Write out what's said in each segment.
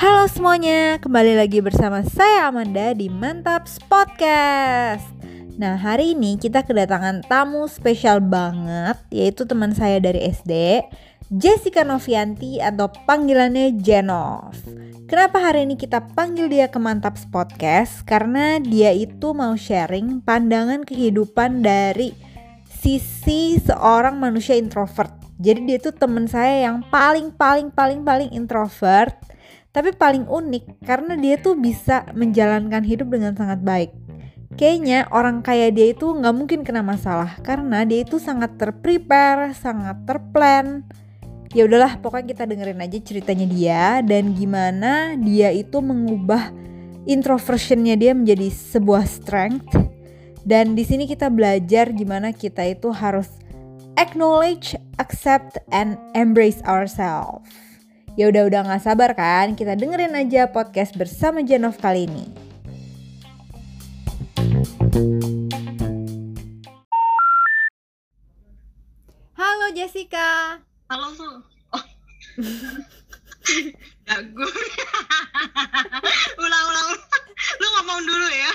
Halo semuanya, kembali lagi bersama saya Amanda di Mantaps Podcast. Nah, hari ini kita kedatangan tamu spesial banget, yaitu teman saya dari SD, Jessica Novianti atau panggilannya Jenov. Kenapa hari ini kita panggil dia ke Mantaps Podcast? Karena dia itu mau sharing pandangan kehidupan dari sisi seorang manusia introvert. Jadi dia tuh temen saya yang paling paling paling paling introvert, tapi paling unik karena dia tuh bisa menjalankan hidup dengan sangat baik. Kayaknya orang kaya dia itu nggak mungkin kena masalah karena dia itu sangat terprepare, sangat terplan. Ya udahlah, pokoknya kita dengerin aja ceritanya dia dan gimana dia itu mengubah introversionnya dia menjadi sebuah strength. Dan di sini kita belajar gimana kita itu harus acknowledge, accept, and embrace ourselves. Ya udah udah nggak sabar kan? Kita dengerin aja podcast bersama Janov kali ini. Halo Jessica. Halo su. Oh. Dagu. ulang ulang. Lu ngomong dulu ya.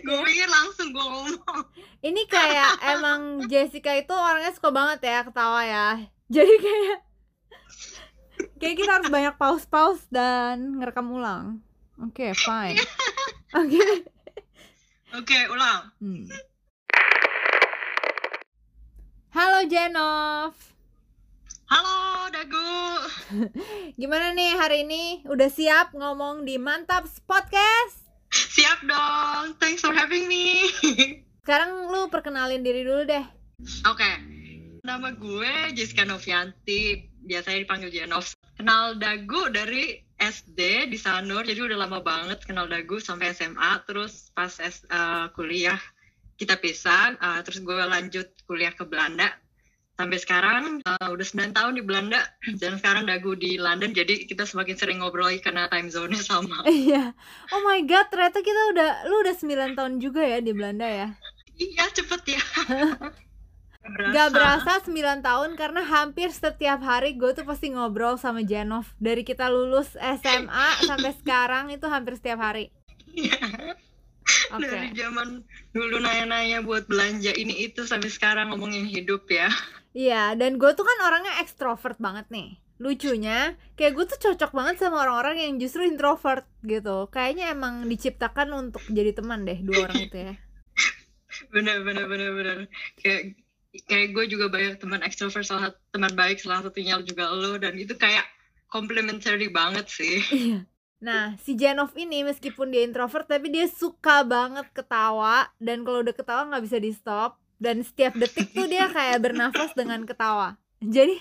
Gue Ya. pikir langsung gue ngomong. Ini kayak emang Jessica itu orangnya suka banget ya ketawa ya. Jadi kayak kayak kita harus banyak pause-pause dan ngerekam ulang. Oke, fine. Oke. Oke, ulang. Hmm. Halo Jenov. Halo Dagu. Gimana nih hari ini? Udah siap ngomong di Mantaps Podcast? Siap dong. Thanks for having me. Sekarang lu perkenalin diri dulu deh. Oke. Nama gue Jessica Novianti. Biasanya dipanggil Jenov. Kenal Dagu dari SD di Sanur. Jadi udah lama banget kenal Dagu sampai SMA. Terus pas S- eh, kuliah kita pisah. eh, terus gue lanjut kuliah ke Belanda. Sampai sekarang eh, udah 9 tahun di Belanda dan sekarang Dagu di London. Jadi kita semakin sering ngobrol karena time zone-nya sama. Iya. Oh my god, ternyata kita udah lu udah 9 tahun juga ya di Belanda ya. Iya cepet ya. Gak berasa 9 tahun karena hampir setiap hari gue tuh pasti ngobrol sama Janov Dari kita lulus SMA sampai sekarang itu hampir setiap hari Iya. Oke Dari zaman dulu nanya-nanya buat belanja ini itu sampai sekarang ngomongin hidup ya. Iya dan gue tuh kan orangnya ekstrovert banget nih Lucunya kayak gue tuh cocok banget sama orang-orang yang justru introvert gitu Kayaknya emang diciptakan untuk jadi teman deh dua orang itu ya Bener bener bener bener. Kayak kayak gue juga banyak teman extrovert salah teman baik salah satunya juga lo dan itu kayak complementary banget sih. Iya. Nah, si Janov ini meskipun dia introvert tapi dia suka banget ketawa dan kalau udah ketawa nggak bisa di stop dan setiap detik tuh dia kayak bernafas dengan ketawa. Jadi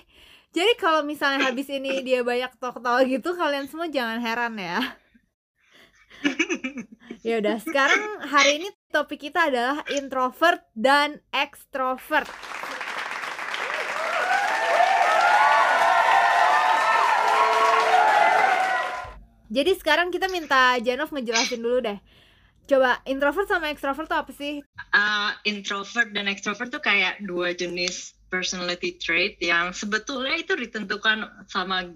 jadi kalau misalnya habis ini dia banyak ketawa gitu kalian semua jangan heran ya. Ya udah, sekarang hari ini topik kita adalah introvert dan extrovert. Jadi sekarang kita minta Janov ngejelasin dulu deh. Coba introvert sama extrovert tuh apa sih? Uh, introvert dan extrovert tuh kayak dua jenis personality trait yang sebetulnya itu ditentukan sama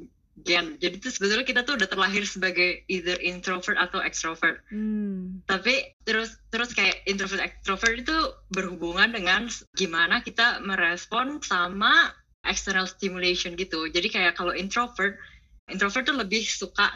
gen. Jadi tuh sebetulnya kita tuh udah terlahir sebagai either introvert atau extrovert. Hmm. tapi terus terus kayak introvert extrovert itu berhubungan dengan gimana kita merespon sama external stimulation gitu jadi kayak kalau introvert introvert tuh lebih suka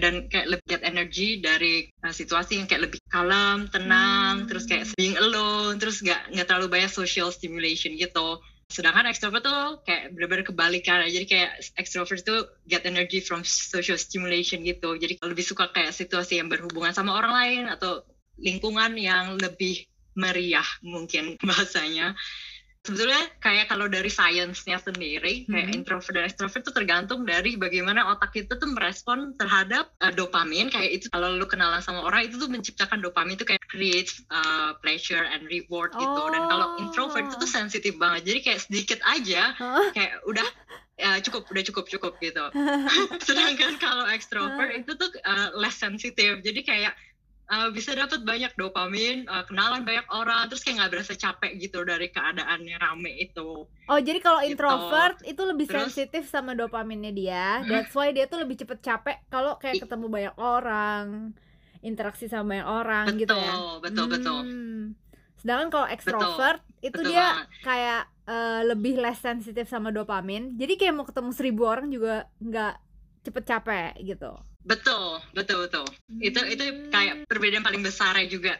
dan kayak lebih get energy dari uh, situasi yang kayak lebih kalem tenang Hmm. terus kayak being alone terus nggak nggak terlalu banyak social stimulation gitu. Sedangkan extrovert tuh kayak benar-benar kebalikan jadi kayak extrovert tuh get energy from social stimulation gitu. Jadi lebih suka kayak situasi yang berhubungan sama orang lain atau lingkungan yang lebih meriah mungkin bahasanya sebetulnya kayak kalau dari sainsnya sendiri kayak Mhm. introvert dan extrovert itu tergantung dari bagaimana otak kita tuh merespon terhadap uh, dopamin kayak itu kalau lu kenalan sama orang itu tuh menciptakan dopamin itu kayak creates uh, pleasure and reward gitu dan kalau Oh. introvert itu tuh sensitif banget jadi kayak sedikit aja Hah? kayak udah ya cukup udah cukup cukup gitu sedangkan kalau extrovert Ah. itu tuh uh, less sensitive jadi kayak uh, bisa dapat banyak dopamin, uh, kenalan banyak orang, terus kayak nggak berasa capek gitu dari keadaannya rame itu. Oh, jadi kalau Gitu. introvert itu lebih Terus- sensitif sama dopaminnya dia. That's why dia tuh lebih cepet capek kalau kayak ketemu banyak orang, interaksi sama banyak orang gitu ya. Betul, betul, betul. Hmm. Sedangkan kalau extrovert itu betul dia banget. kayak eh, lebih less sensitif sama dopamin. Jadi kayak mau ketemu seribu orang juga nggak cepet capek gitu. Betul, betul, betul. Itu itu kayak perbedaan paling besarnya juga.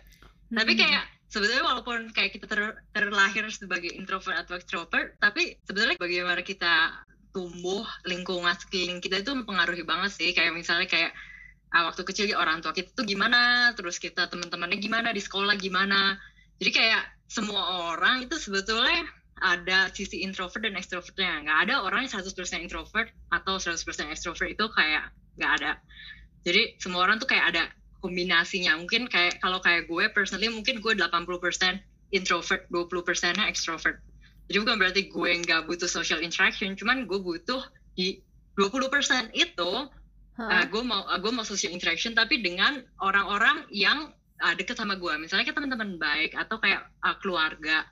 Tapi Hmm. kayak sebetulnya walaupun kayak kita ter- terlahir sebagai introvert atau extrovert, tapi sebetulnya bagaimana kita tumbuh lingkungan sekeliling kita itu mempengaruhi banget sih. Kayak misalnya kayak ah, waktu kecil ya orang tua kita tuh gimana, terus kita teman-temannya gimana di sekolah gimana. Jadi kayak semua orang itu sebetulnya ada sisi introvert dan extrovertnya. Nggak ada orang yang 100% introvert atau 100% extrovert itu kayak nggak ada. Jadi semua orang tuh kayak ada kombinasinya. Mungkin kayak kalau kayak gue personally mungkin gue 80% introvert, 20%-nya extrovert. Jadi bukan berarti gue nggak butuh social interaction, cuman gue butuh di 20% itu Hah? uh, gue mau uh, gue mau social interaction tapi dengan orang-orang yang uh, deket sama gue. Misalnya kayak teman-teman baik atau kayak uh, keluarga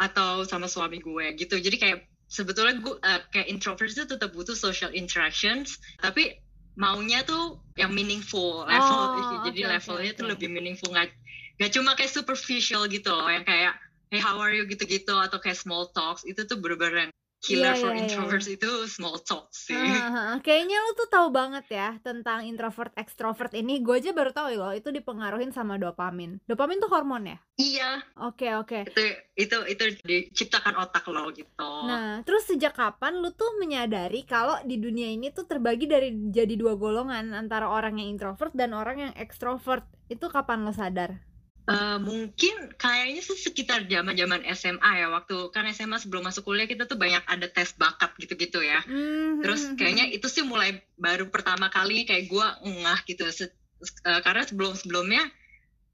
atau sama suami gue gitu. Jadi kayak sebetulnya gue uh, kayak introvert itu tetap butuh social interactions, tapi maunya tuh yang meaningful level. Oh, Jadi oke, levelnya tuh oke. lebih meaningful nggak nggak cuma kayak superficial gitu loh, yang kayak hey how are you gitu-gitu atau kayak small talks itu tuh bener-bener killer Iya, for iya, iya. introverts itu small talks sih. Heeh, Kayaknya lu tuh tahu banget ya tentang introvert extrovert ini. Gue aja baru tahu loh itu dipengaruhin sama dopamin. Dopamin tuh hormon ya? Iya, Oke oke. itu itu itu diciptakan otak lo gitu. Nah, terus sejak kapan lu tuh menyadari kalau di dunia ini tuh terbagi dari jadi dua golongan antara orang yang introvert dan orang yang extrovert? Itu kapan lo sadar? Eh, mungkin kayaknya sih sekitar zaman zaman SMA ya. Waktu kan SMA sebelum masuk kuliah kita tuh banyak ada tes bakat gitu-gitu ya. Hmm, Terus kayaknya itu sih mulai baru pertama kali kayak gue ngeh gitu. Se- eh, karena sebelum sebelumnya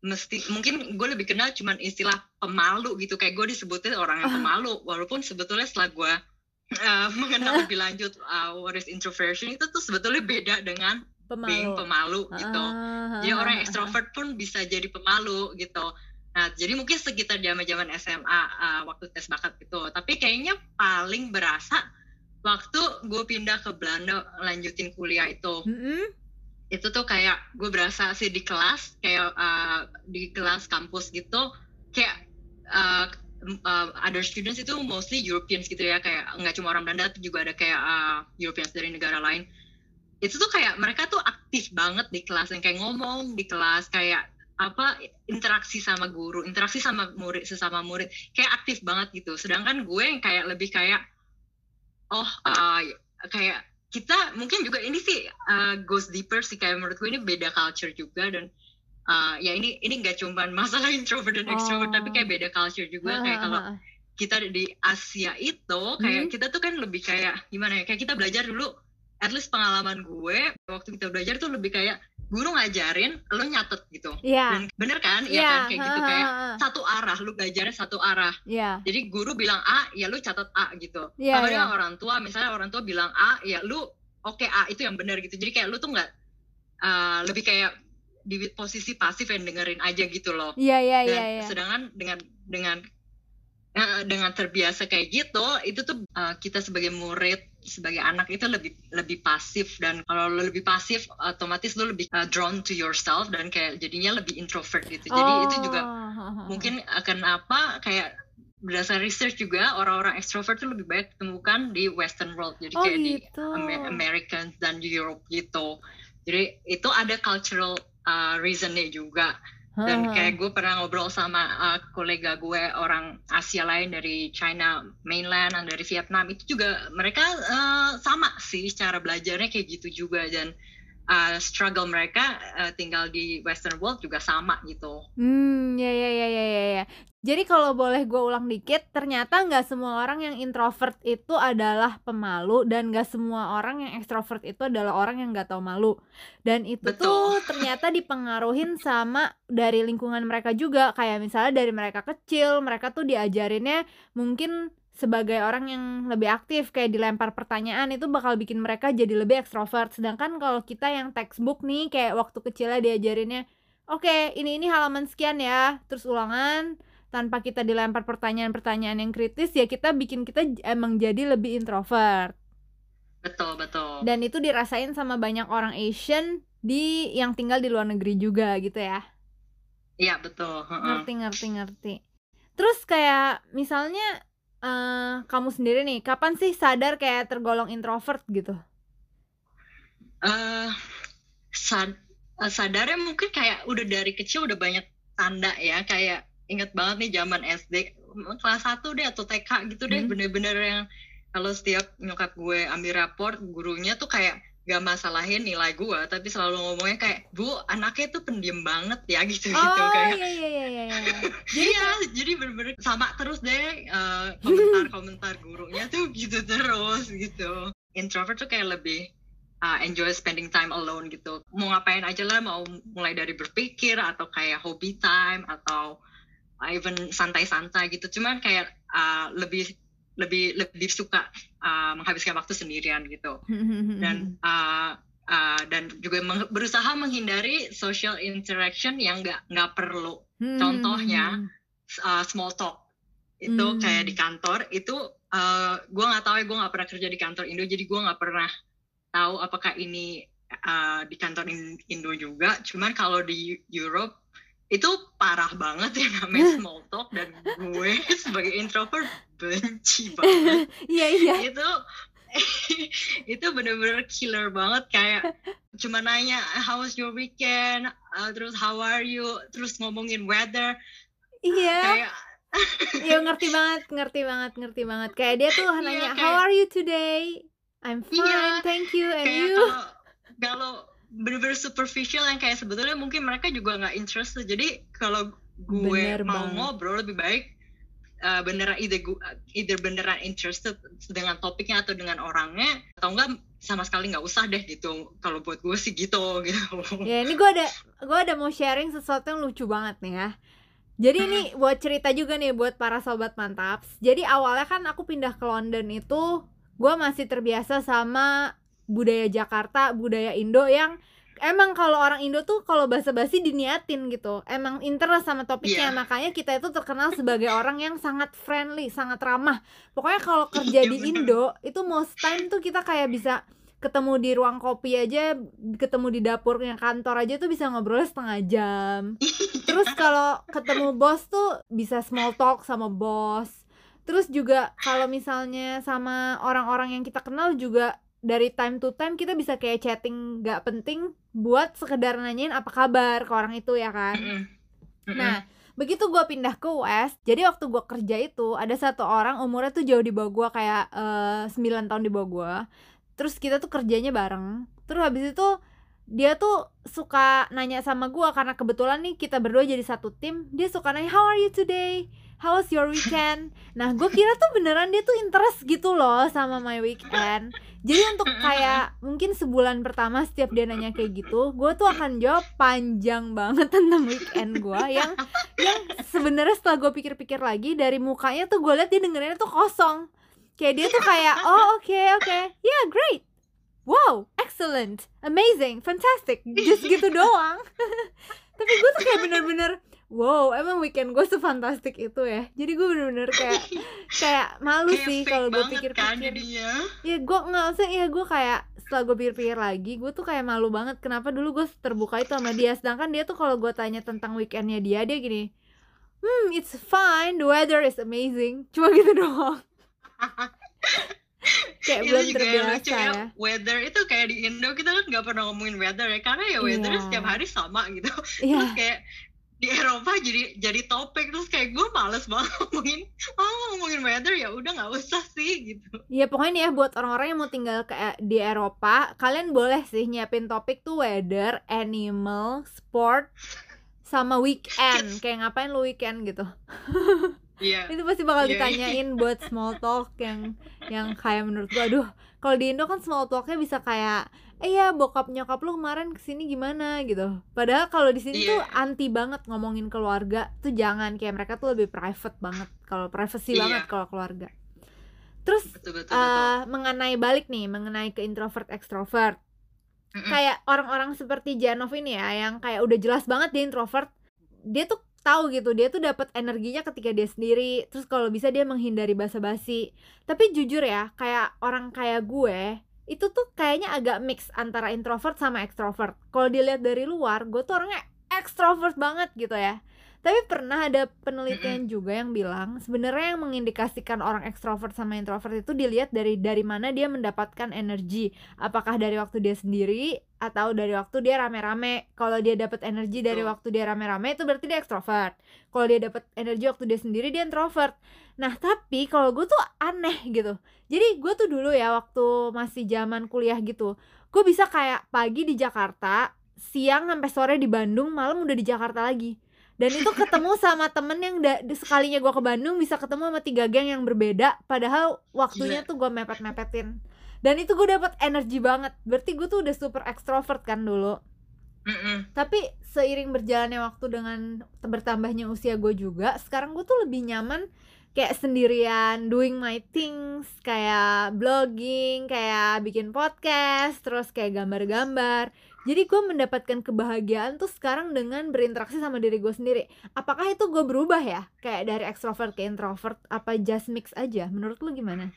mesti mungkin gue lebih kenal cuman istilah pemalu gitu. Kayak gue disebutnya orang yang Ah. pemalu. Walaupun sebetulnya setelah gue eh, mengenal lebih lanjut uh, what is introversion itu tuh sebetulnya beda dengan being pemalu. pemalu gitu. Ah, Jadi orang ekstrovert pun bisa jadi pemalu gitu. Nah, jadi mungkin sekitar zaman-zaman SMA uh, waktu tes bakat gitu. Tapi kayaknya paling berasa waktu gue pindah ke Belanda lanjutin kuliah itu. Mm-mm. Itu tuh kayak gue berasa sih di kelas kayak uh, di kelas kampus gitu kayak uh, uh, other students itu mostly Europeans gitu ya kayak nggak cuma orang Belanda tapi juga ada kayak uh, Europeans dari negara lain itu tuh kayak mereka tuh aktif banget di kelas yang kayak ngomong di kelas kayak apa interaksi sama guru interaksi sama murid sesama murid kayak aktif banget gitu sedangkan gue yang kayak lebih kayak oh uh, kayak kita mungkin juga ini sih uh, goes deeper sih kayak menurut gue ini beda culture juga dan uh, ya ini ini nggak cuma masalah introvert dan extrovert Oh. tapi kayak beda culture juga Ah, kayak kalau kita di Asia itu kayak Hmm. kita tuh kan lebih kayak gimana ya kayak kita belajar dulu at least pengalaman gue waktu kita belajar tuh lebih kayak guru ngajarin lo nyatet gitu Iya. dan bener kan Iya Iya. kan kayak gitu kayak satu arah lu belajarnya satu arah Iya. jadi guru bilang A ya lu catat A gitu sama iya. dengan orang tua misalnya orang tua bilang A ya lu oke A itu yang benar gitu jadi kayak lu tuh nggak uh, lebih kayak di posisi pasif yang dengerin aja gitu loh Iya iya dan iya iya. sedangkan dengan dengan eh, dengan terbiasa kayak gitu itu tuh eh, kita sebagai murid sebagai anak itu lebih lebih pasif. Dan kalau lo lebih pasif otomatis lo lebih eh, drawn to yourself dan kayak jadinya lebih introvert gitu. Jadi itu juga Oh, ah, ah. mungkin akan apa kayak berdasarkan research juga orang-orang extrovert tuh lebih banyak ditemukan di Western world. Jadi Oh kayak di gitu. Amer- Americans dan di Europe gitu. Jadi itu ada cultural uh, reasonnya juga dan ah. kayak gue pernah ngobrol sama uh, kolega gue orang Asia lain dari China mainland dan dari Vietnam itu juga mereka uh, sama sih cara belajarnya kayak gitu juga dan uh, struggle mereka uh, tinggal di Western world juga sama gitu. Hmm, ya ya ya ya ya ya. Jadi kalau boleh gue ulang dikit, ternyata nggak semua orang yang introvert itu adalah pemalu dan nggak semua orang yang ekstrovert itu adalah orang yang nggak tahu malu. Dan itu Betul. tuh ternyata dipengaruhin sama dari lingkungan mereka juga. Kayak misalnya dari mereka kecil, mereka tuh diajarinnya mungkin sebagai orang yang lebih aktif kayak dilempar pertanyaan itu bakal bikin mereka jadi lebih ekstrovert. Sedangkan kalau kita yang textbook nih kayak waktu kecilnya diajarinnya oke ini ini halaman sekian ya. Terus ulangan tanpa kita dilempar pertanyaan-pertanyaan yang kritis ya kita bikin kita emang jadi lebih introvert. Betul betul. Dan itu dirasain sama banyak orang Asian di yang tinggal di luar negeri juga gitu ya. Iya betul ngerti ngerti ngerti. Terus kayak misalnya eh kamu sendiri nih kapan sih sadar kayak tergolong introvert gitu eh sad- eh, sadarnya mungkin kayak udah dari kecil udah banyak tanda ya kayak inget banget nih zaman SD kelas 1 deh atau TK gitu deh Hmm. bener-bener yang kalau setiap nyokap gue ambil raport gurunya tuh kayak gak masalahin nilai gue tapi selalu ngomongnya kayak bu anaknya tuh pendiam banget ya gitu gitu oh kayak. iya iya iya iya iya. jadi ya jadi bener-bener sama terus deh eh, komentar-komentar gurunya tuh gitu terus gitu. Introvert tuh kayak lebih uh, enjoy spending time alone gitu. Mau ngapain aja lah mau mulai dari berpikir atau kayak hobi time atau uh, even santai-santai gitu. Cuman kayak uh, lebih lebih lebih suka uh, menghabiskan waktu sendirian gitu dan uh, uh, dan juga meng- berusaha menghindari social interaction yang nggak nggak perlu Hmm. contohnya, uh, small talk itu Hmm. kayak di kantor itu uh, gue nggak tahu ya gue nggak pernah kerja di kantor Indo jadi gue nggak pernah tahu apakah ini uh, di kantor In- Indo juga cuman kalau di Europe itu parah banget ya namanya small talk dan gue sebagai introvert benci banget. Iya iya. Itu itu bener-bener killer banget. Kayak cuma nanya how was your weekend? Uh, terus how are you? Terus ngomongin weather. Iya. Kayak iya ngerti banget ngerti banget ngerti banget. Kayak dia tuh Iya, nanya kayak- how are you today? I'm fine Iya, thank you and kayak you? kalau kalau bener-bener superficial yang kayak sebetulnya mungkin mereka juga nggak interested. Jadi kalau gue Bener mau banget. ngobrol lebih baik uh, beneran either, gu- either beneran interested dengan topiknya atau dengan orangnya atau enggak sama sekali nggak usah deh gitu. Kalau buat gue sih gitu gitu. Ya ini gue ada gue ada mau sharing sesuatu yang lucu banget nih ya. Jadi ini buat cerita juga nih buat para sobat mantaps jadi awalnya kan aku pindah ke London itu gue masih terbiasa sama budaya Jakarta budaya Indo yang emang kalau orang Indo tuh kalau basa-basi diniatin gitu. Emang interest sama topiknya. Iya. makanya kita itu terkenal sebagai orang yang sangat friendly sangat ramah. Pokoknya kalau kerja Iya, di bener. Indo itu most time tuh kita kayak bisa ketemu di ruang kopi aja ketemu di dapurnya kantor aja tuh bisa ngobrol setengah jam. Terus kalau ketemu bos tuh bisa small talk sama bos. Terus juga kalau misalnya sama orang-orang yang kita kenal juga dari time to time kita bisa kayak chatting gak penting buat sekedar nanyain apa kabar ke orang itu ya kan Mm-mm. Mm-mm. Nah, begitu gue pindah ke US, jadi waktu gue kerja itu ada satu orang umurnya tuh jauh di bawah gue kayak eh, 9 tahun di bawah gue. Terus kita tuh kerjanya bareng. Terus habis itu dia tuh suka nanya sama gue karena kebetulan nih kita berdua jadi satu tim. Dia suka nanya How are you today? How was your weekend? Nah, gue kira tuh beneran dia tuh interest gitu loh sama my weekend. Jadi untuk kayak mungkin sebulan pertama setiap dia nanya kayak gitu, gue tuh akan jawab panjang banget tentang weekend gue yang yang sebenarnya setelah gue pikir-pikir lagi dari mukanya tuh gue liat dia dengerinnya tuh kosong. Kayak dia tuh kayak oh oke oke yeah great wow excellent amazing fantastic just gitu doang. Tapi gue tuh kayak bener-bener wow emang weekend gue sefantastik itu ya. Jadi gue bener-bener kayak kayak malu Kayak sih kalau gue kan pikir-pikir jadinya. ya gue nggak usah ya gue kayak setelah gue pikir-pikir lagi gue tuh kayak malu banget kenapa dulu gue terbuka itu sama dia sedangkan dia tuh kalau gue tanya tentang weekendnya dia dia gini hmm it's fine the weather is amazing cuma gitu doang kayak itu belum juga yang lucu terbiasa ya. ya Weather itu kayak di Indo kita kan nggak pernah ngomongin weather ya karena ya weather Iya. setiap hari sama gitu. iya Terus kayak di Eropa jadi jadi topik terus kayak gue males banget ngomongin oh ngomongin weather ya udah nggak usah sih gitu. ya pokoknya nih ya buat orang-orang yang mau tinggal ke di Eropa kalian boleh sih nyiapin topik tuh weather animal sport sama weekend kayak ngapain lu weekend gitu Iya. itu pasti bakal Iya. ditanyain buat small talk yang yang kayak menurut gua aduh kalau di Indo kan small talknya bisa kayak eh ya bokap nyokap lu kemarin ke sini gimana gitu padahal kalau di sini tuh Iya. anti banget ngomongin keluarga tuh jangan kayak mereka tuh lebih private banget kalau privacy Iya. banget kalau keluarga terus Betul betul betul. eh mengenai balik nih mengenai ke introvert extrovert Mm-mm. kayak orang-orang seperti Janov ini ya yang kayak udah jelas banget dia introvert dia tuh tahu gitu dia tuh dapat energinya ketika dia sendiri terus kalau bisa dia menghindari basa-basi tapi jujur ya kayak orang kayak gue itu tuh kayaknya agak mix antara introvert sama extrovert. Kalau dilihat dari luar gue tuh orangnya extrovert banget gitu ya tapi pernah ada penelitian juga yang bilang sebenarnya yang mengindikasikan orang ekstrovert sama introvert itu dilihat dari dari mana dia mendapatkan energi. Apakah dari waktu dia sendiri atau dari waktu dia rame-rame. Kalau dia dapat energi dari waktu dia rame-rame itu berarti dia ekstrovert. Kalau dia dapat energi waktu dia sendiri dia introvert. Nah, tapi kalau gue tuh aneh gitu. Jadi gue tuh dulu ya waktu masih zaman kuliah gitu, gue bisa kayak pagi di Jakarta, siang sampai sore di Bandung, malam udah di Jakarta lagi dan itu ketemu sama temen yang da- sekalinya gue ke Bandung bisa ketemu sama tiga geng yang berbeda. Padahal waktunya tuh gue mepet-mepetin. Dan itu gue dapet energi banget. Berarti gue tuh udah super extrovert kan dulu. Mm-mm. tapi seiring berjalannya waktu dengan bertambahnya usia gue juga sekarang gue tuh lebih nyaman kayak sendirian doing my things kayak blogging kayak bikin podcast terus kayak gambar-gambar jadi gue mendapatkan kebahagiaan tuh sekarang dengan berinteraksi sama diri gue sendiri apakah itu gue berubah ya kayak dari extrovert ke introvert apa just mix aja menurut lu gimana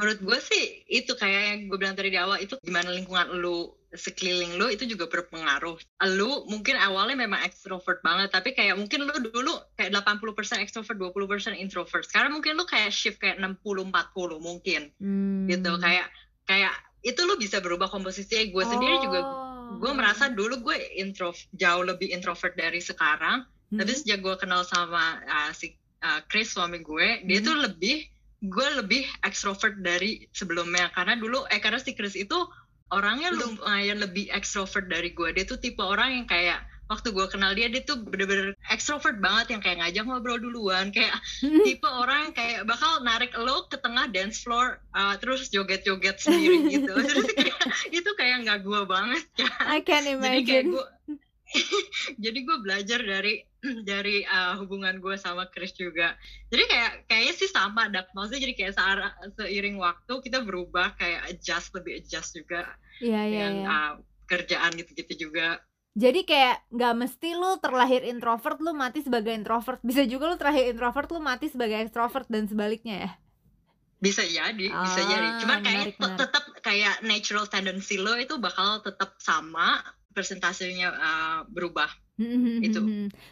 menurut gue sih itu kayak yang gue bilang tadi di awal itu gimana lingkungan lu sekeliling lu itu juga berpengaruh. Lu mungkin awalnya memang extrovert banget, tapi kayak mungkin lu dulu kayak 80% extrovert, 20% introvert. Sekarang mungkin lu kayak shift kayak 60-40 mungkin Hmm. gitu. Kayak kayak itu lu bisa berubah komposisinya. Gue sendiri juga Oh. gue merasa dulu gue intro jauh lebih introvert dari sekarang. Hmm. Tapi sejak gue kenal sama uh, si uh, Chris suami gue, dia Hmm. tuh lebih gue lebih extrovert dari sebelumnya karena dulu eh karena si Chris itu orangnya lumayan lebih extrovert dari gue. Dia tuh tipe orang yang kayak waktu gue kenal dia dia tuh bener-bener extrovert banget yang kayak ngajak ngobrol duluan kayak tipe orang yang kayak bakal narik lo ke tengah dance floor uh, terus joget-joget sendiri gitu. Terus kayak, itu kayak nggak gue banget kan I can jadi kayak imagine. gue jadi gue belajar dari dari uh, hubungan gue sama Chris juga. Jadi kayak kayaknya sih sama dak maksudnya jadi kayak seara- seiring waktu kita berubah kayak adjust lebih adjust juga Iya iya dengan iya. uh, kerjaan gitu-gitu juga Jadi kayak nggak mesti lu terlahir introvert lu mati sebagai introvert. Bisa juga lu terlahir introvert lu mati sebagai extrovert dan sebaliknya ya. bisa jadi bisa Ah, jadi cuman kayak tetap kayak natural tendency lo itu bakal tetap sama persentasenya uh, berubah Itu.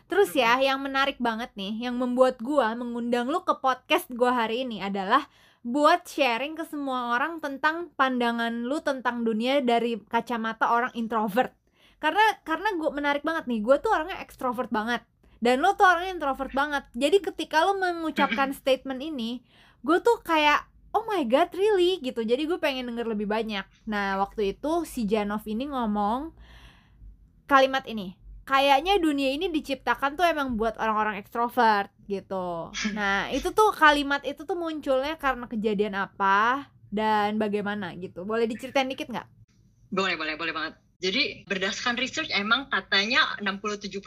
Terus ya, yang menarik banget nih, yang membuat gua mengundang lu ke podcast gua hari ini adalah buat sharing ke semua orang tentang pandangan lu tentang dunia dari kacamata orang introvert. Karena karena gua menarik banget nih, gua tuh orangnya ekstrovert banget. Dan lu tuh orangnya introvert banget. Jadi ketika lu mengucapkan statement ini, gue tuh kayak oh my god really gitu. Jadi gue pengen denger lebih banyak. Nah waktu itu si Janov ini ngomong kalimat ini kayaknya dunia ini diciptakan tuh emang buat orang-orang ekstrovert gitu. Nah, itu tuh kalimat itu tuh munculnya karena kejadian apa dan bagaimana gitu. Boleh diceritain dikit nggak? boleh boleh boleh banget jadi berdasarkan research emang katanya 60-70%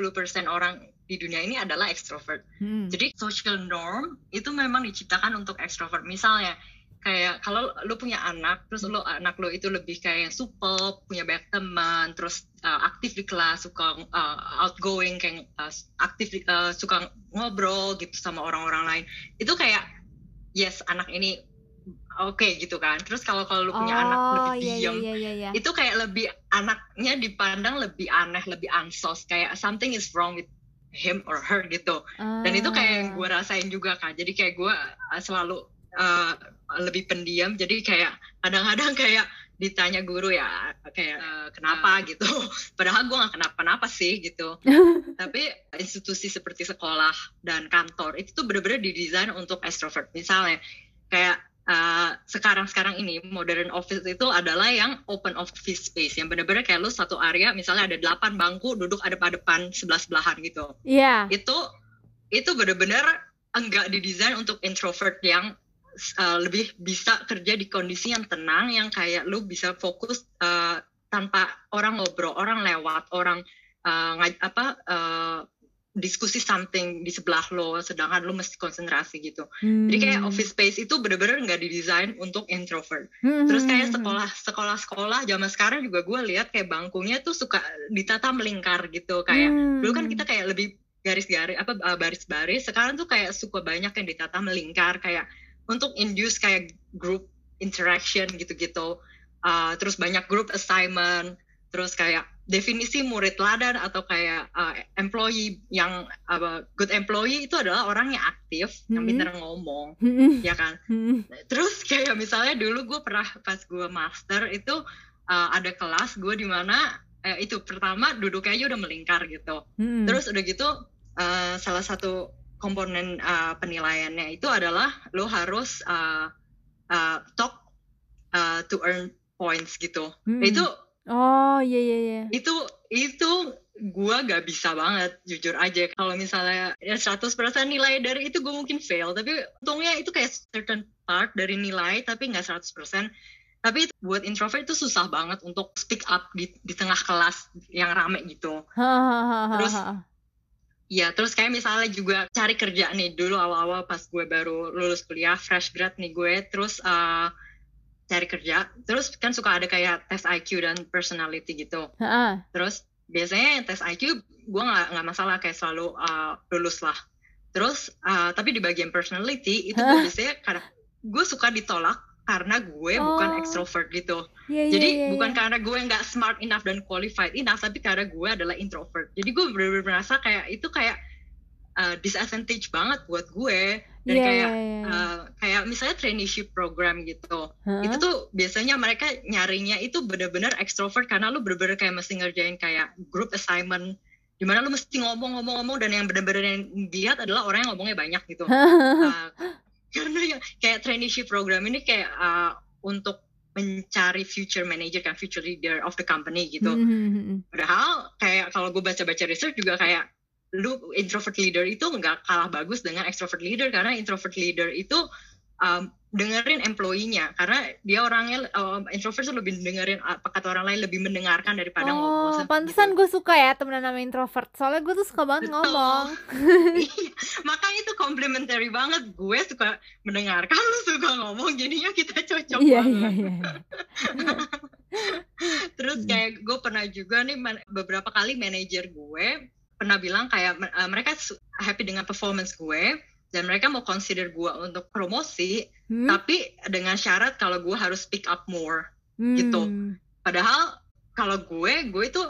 orang di dunia ini adalah extrovert Hmm. Jadi social norm itu memang diciptakan untuk extrovert. Misalnya kayak kalau lu punya anak, terus lu anak lu itu lebih kayak supel, punya banyak teman, terus uh, aktif di kelas, suka uh, outgoing, kayak uh, aktif uh, suka ngobrol gitu sama orang-orang lain. Itu kayak yes anak ini oke gitu kan. Terus kalau kalau lu punya anak oh lebih iya iya diam, iya iya. iya. itu kayak lebih anaknya dipandang lebih aneh, lebih ansos, kayak something is wrong with him or her gitu dan itu kayak yang Ah. gue rasain juga kan jadi kayak gue uh, selalu uh, lebih pendiam jadi kayak kadang-kadang kayak ditanya guru ya kayak uh, kenapa gitu padahal gue nggak kenapa-napa sih gitu tapi institusi seperti sekolah dan kantor itu tuh bener-bener didesain untuk extrovert misalnya kayak uh, sekarang-sekarang ini modern office itu adalah yang open office space yang bener-bener kayak lu satu area misalnya ada delapan bangku duduk adep-adepan sebelah-sebelahan gitu Iya. itu itu benar-benar enggak didesain untuk introvert yang uh, lebih bisa kerja di kondisi yang tenang yang kayak lu bisa fokus uh, tanpa orang ngobrol orang lewat orang uh, ngaj- apa uh, diskusi something di sebelah lo sedangkan lo mesti konsentrasi gitu. Jadi kayak Hmm. office space itu bener-bener nggak didesain untuk introvert. Hmm, terus kayak hmm, hmm, sekolah sekolah sekolah zaman sekarang juga gue lihat kayak bangkunya tuh suka ditata melingkar gitu. Kayak hmm. dulu kan kita kayak lebih garis-garis apa baris-baris sekarang tuh kayak suka banyak yang ditata melingkar. Kayak untuk induce kayak group interaction gitu-gitu. Uh, terus banyak group assignment terus kayak definisi murid ladan atau kayak uh, employee yang apa good employee itu adalah orang yang aktif yang Mhm. pintar ngomong Hmm, ya kan hmm, terus kayak misalnya dulu gue pernah pas gue master itu uh, ada kelas gue di mana eh, itu pertama duduknya aja udah melingkar gitu hmm. terus udah gitu uh, salah satu komponen uh, penilaiannya itu adalah lo harus uh, uh, talk uh, to earn points gitu Hmm. itu oh iya iya iya. Itu itu gua gak bisa banget jujur aja. Kalau misalnya ya 100% nilai dari itu gue mungkin fail tapi untungnya itu kayak certain part dari nilai tapi nggak 100% tapi itu buat introvert itu susah banget untuk speak up di, di tengah kelas yang rame gitu. Terus, ya terus kayak misalnya juga cari kerja nih dulu awal-awal pas gue baru lulus kuliah fresh grad nih gue terus uh, cari kerja terus kan suka ada kayak tes IQ dan personality gitu Ha-ha. terus biasanya tes IQ gue nggak nggak masalah kayak selalu uh, lulus lah terus uh, tapi di bagian personality itu Hah? biasanya karena gue suka ditolak karena gue bukan Oh. extrovert gitu Iya, iya, jadi iya, bukan iya. karena gue nggak smart enough dan qualified enough tapi karena gue adalah introvert jadi gue bener-bener merasa kayak itu kayak uh, disadvantage banget buat gue dan Iya, kayak iya, iya. uh, kayak misalnya traineeship program gitu Hah? itu tuh biasanya mereka nyarinya itu bener-bener extrovert karena lu bener-bener kayak mesti ngerjain kayak group assignment di mana lu mesti ngomong-ngomong-ngomong dan yang bener-bener yang dilihat adalah orang yang ngomongnya banyak gitu Uh, karena ya kayak traineeship program ini kayak uh, untuk mencari future manager kan future leader of the company gitu Hmm, hmm, hmm, hmm. padahal kayak kalau gue baca-baca research juga kayak lu introvert leader itu nggak kalah bagus dengan extrovert leader karena introvert leader itu um, dengerin employee-nya karena dia orangnya um, introvert tuh lebih dengerin apa kata orang lain lebih mendengarkan daripada ngomong Oh, gitu. pantesan gue suka ya temenan sama introvert. Soalnya gue tuh suka banget Betul. ngomong. Iya, makanya itu complementary banget gue suka mendengarkan lu suka ngomong jadinya kita cocok Iya, banget iya, iya. terus Hmm. kayak gue pernah juga nih beberapa kali manajer gue pernah bilang kayak uh, mereka happy dengan performance gue dan mereka mau consider gue untuk promosi Hmm? tapi dengan syarat kalau gue harus speak up more gitu. Hmm. padahal kalau gue gue itu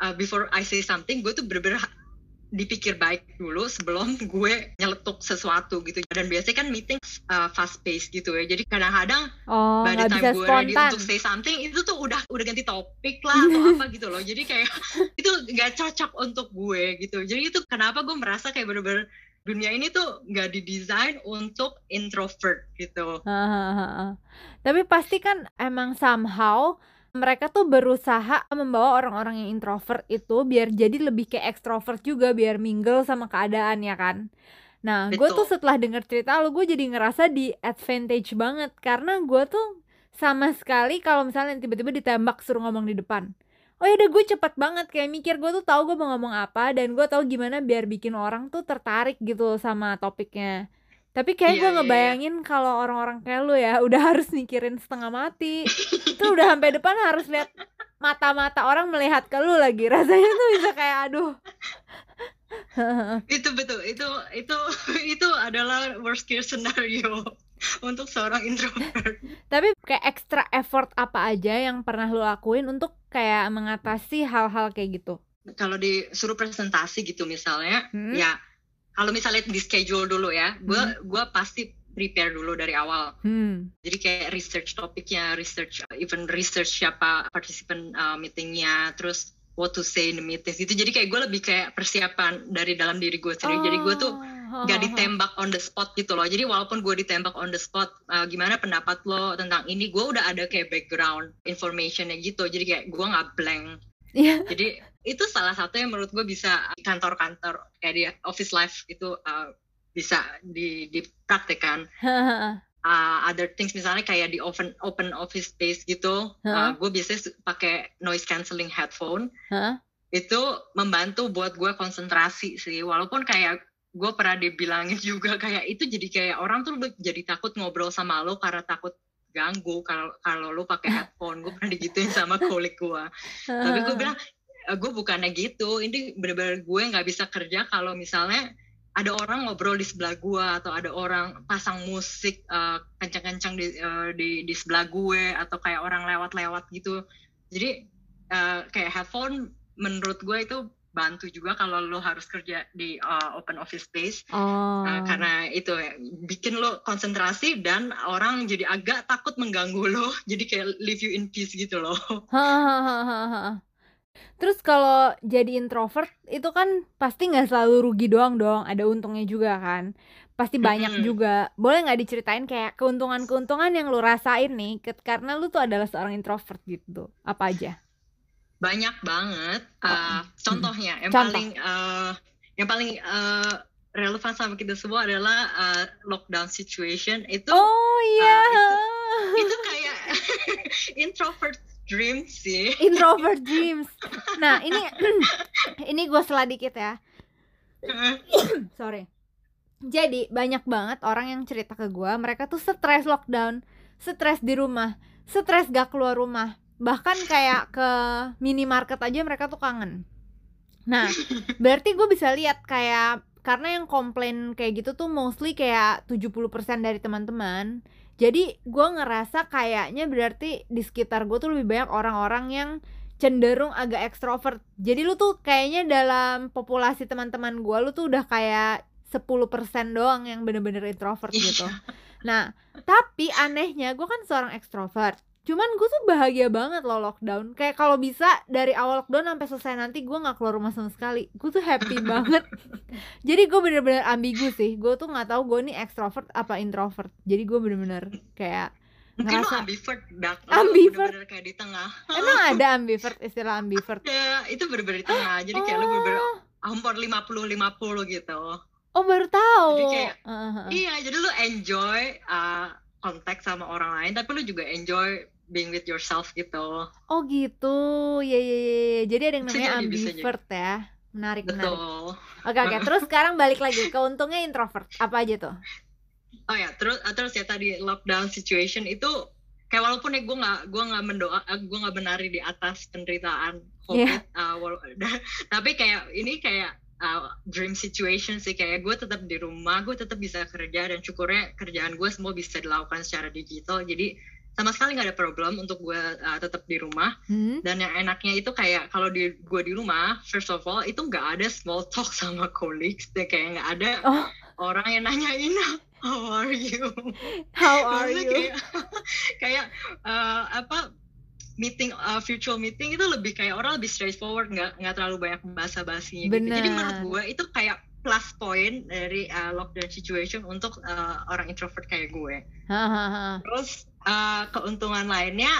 uh, before I say something gue tuh bener-bener dipikir baik dulu sebelum gue nyeletuk sesuatu gitu. Dan biasanya kan meeting uh, fast pace gitu ya. Jadi kadang-kadang Oh, by the time gue ready spontan. untuk say something itu tuh udah udah ganti topik lah atau apa gitu loh. Jadi kayak itu nggak cocok untuk gue gitu. Jadi itu kenapa gue merasa kayak bener-bener dunia ini tuh nggak didesain untuk introvert gitu. Tapi pasti kan emang somehow mereka tuh berusaha membawa orang-orang yang introvert itu biar jadi lebih kayak ekstrovert juga biar mingle sama keadaan ya kan. Nah, gue tuh setelah denger cerita lu gue jadi ngerasa di advantage banget karena gue tuh sama sekali kalau misalnya tiba-tiba ditembak suruh ngomong di depan. Oh ya udah gue cepet banget kayak mikir gue tuh tahu gue mau ngomong apa dan gue tahu gimana biar bikin orang tuh tertarik gitu sama topiknya. Tapi kayak Iya, gue iya, iya. ngebayangin kalau orang-orang kayak lu ya udah harus mikirin setengah mati. Itu udah sampai depan harus lihat mata-mata orang melihat ke lu lagi. Rasanya tuh bisa kayak aduh. itu betul itu itu itu adalah worst case scenario untuk seorang introvert Tapi kayak extra effort apa aja yang pernah lu lakuin untuk kayak mengatasi hal-hal kayak gitu? kalau disuruh presentasi gitu misalnya Hmm? ya kalau misalnya di schedule dulu ya gue Hmm. gua pasti prepare dulu dari awal Hmm. jadi kayak research topiknya research even research siapa partisipan uh, meetingnya terus what to say in the meeting gitu jadi kayak gue lebih kayak persiapan dari dalam diri gue sendiri jadi gue tuh Oh, oh, oh. ditembak on the spot gitu loh jadi walaupun gue ditembak on the spot uh, gimana pendapat lo tentang ini gue udah ada kayak background informationnya gitu jadi kayak gue nggak blank Iya. jadi itu salah satu yang menurut gue bisa di kantor-kantor kayak di office life itu uh, bisa di dipraktekkan uh, other things misalnya kayak di open open office space gitu Hah? gue biasanya pakai noise cancelling headphone itu membantu buat gue konsentrasi sih walaupun kayak gue pernah dibilangin juga kayak itu jadi kayak orang tuh jadi takut ngobrol sama lo karena takut ganggu. Kalau kalau lo pakai headphone gue pernah digituin sama kolik gue tapi gue bilang "Eh, gue bukannya gitu. Ini bener-bener gue nggak bisa kerja kalau misalnya ada orang ngobrol di sebelah gue atau ada orang pasang musik eh, kencang-kencang di, eh, di di sebelah gue atau kayak orang lewat-lewat gitu. Jadi eh, kayak headphone menurut gue itu bantu juga kalau lo harus kerja di uh, open office space Oh. Uh, karena itu ya, bikin lo konsentrasi dan orang jadi agak takut mengganggu lo jadi kayak leave you in peace gitu loh. Terus kalau jadi introvert itu kan pasti nggak selalu rugi doang dong, ada untungnya juga kan. Pasti banyak Mm-mm. juga. Boleh nggak diceritain kayak keuntungan-keuntungan yang lu rasain nih, karena lu tuh adalah seorang introvert gitu. Apa aja? Banyak banget Uh, contohnya yang Oh, Contoh. paling uh, yang paling uh, relevan sama kita semua adalah uh, lockdown situation itu Oh iya. itu kayak introvert dream sih introvert dreams. Nah ini ini gue sela dikit ya. Sorry. Jadi banyak banget orang yang cerita ke gue, mereka tuh stres lockdown, stres di rumah, stres gak keluar rumah, bahkan kayak ke minimarket aja mereka tuh kangen. Nah, berarti gue bisa lihat kayak karena yang komplain kayak gitu tuh mostly kayak 70% dari teman-teman. Jadi gue ngerasa kayaknya berarti di sekitar gue tuh lebih banyak orang-orang yang cenderung agak ekstrovert. Jadi lu tuh kayaknya dalam populasi teman-teman gue lu tuh udah kayak 10% doang yang bener-bener introvert gitu. Nah, tapi anehnya gue kan seorang ekstrovert. Cuman gue tuh bahagia banget loh lockdown. Kayak kalau bisa dari awal lockdown sampai selesai nanti gue nggak keluar rumah sama sekali. Gue tuh happy banget. Jadi gue bener-bener ambigu sih. Gue tuh nggak tahu gue nih ekstrovert apa introvert. Jadi gue bener-bener kayak mungkin lo ngerasa- ambivert dak Lo Ambivert? bener-bener kayak di tengah emang ada ambivert istilah ambivert. ya itu bener-bener di tengah jadi kayak lo bener-bener Oh, hampir 50-50 gitu oh baru tahu. Jadi kayak, Heeh, heeh. Iya, jadi lu enjoy uh, kontak sama orang lain, tapi lu juga enjoy being with yourself gitu. Oh gitu, ya ya ya. ya. Jadi ada yang namanya ambivert ya. Menarik menarik. Betul. Oke oke. Terus sekarang balik lagi ke untungnya introvert. Apa aja tuh? Oh ya, terus uh, terus ya tadi lockdown situation itu kayak walaupun ya gue nggak gue nggak mendoa, gue nggak menari di atas penderitaan COVID, Iya. uh, wal- tapi kayak ini kayak uh, dream situation sih kayak gue tetap di rumah, gue tetap bisa kerja dan syukurnya kerjaan gue semua bisa dilakukan secara digital, jadi sama sekali nggak ada problem untuk gue uh, tetap di rumah. Hmm? dan yang enaknya itu kayak kalau di gue di rumah first of all itu nggak ada small talk sama colleagues deh kayak nggak ada Oh, orang yang nanyain how are you how are Maksudnya you? kayak kayak uh, apa meeting uh, virtual meeting itu lebih kayak orang lebih straightforward nggak nggak terlalu banyak bahasa basinya gitu jadi menurut gue itu kayak plus point dari uh, lockdown situation untuk uh, orang introvert kayak gue. Terus uh, keuntungan lainnya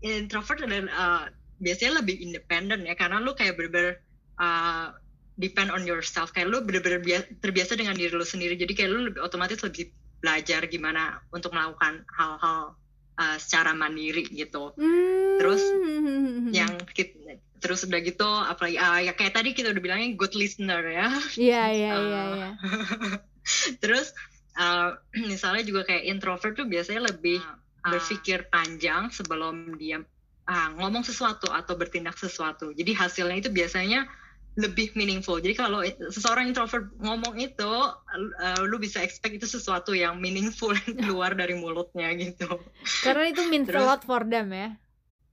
introvert dan uh, biasanya lebih independen ya karena lu kayak bener-bener uh, depend on yourself kayak lu bener-bener bia- terbiasa dengan diri lu sendiri jadi kayak lu lebih otomatis lebih belajar gimana untuk melakukan hal-hal uh, secara mandiri gitu Hmm. Terus yang kit- terus udah gitu apalagi uh, ya kayak tadi kita udah bilangnya good listener ya Iya iya iya iya. Terus uh, misalnya juga kayak introvert tuh biasanya lebih uh, berpikir panjang sebelum dia uh, ngomong sesuatu atau bertindak sesuatu. Jadi hasilnya itu biasanya lebih meaningful. Jadi kalau seseorang introvert ngomong itu, uh, lu bisa expect itu sesuatu yang meaningful keluar dari mulutnya gitu. Karena itu means a Terus- lot for them ya.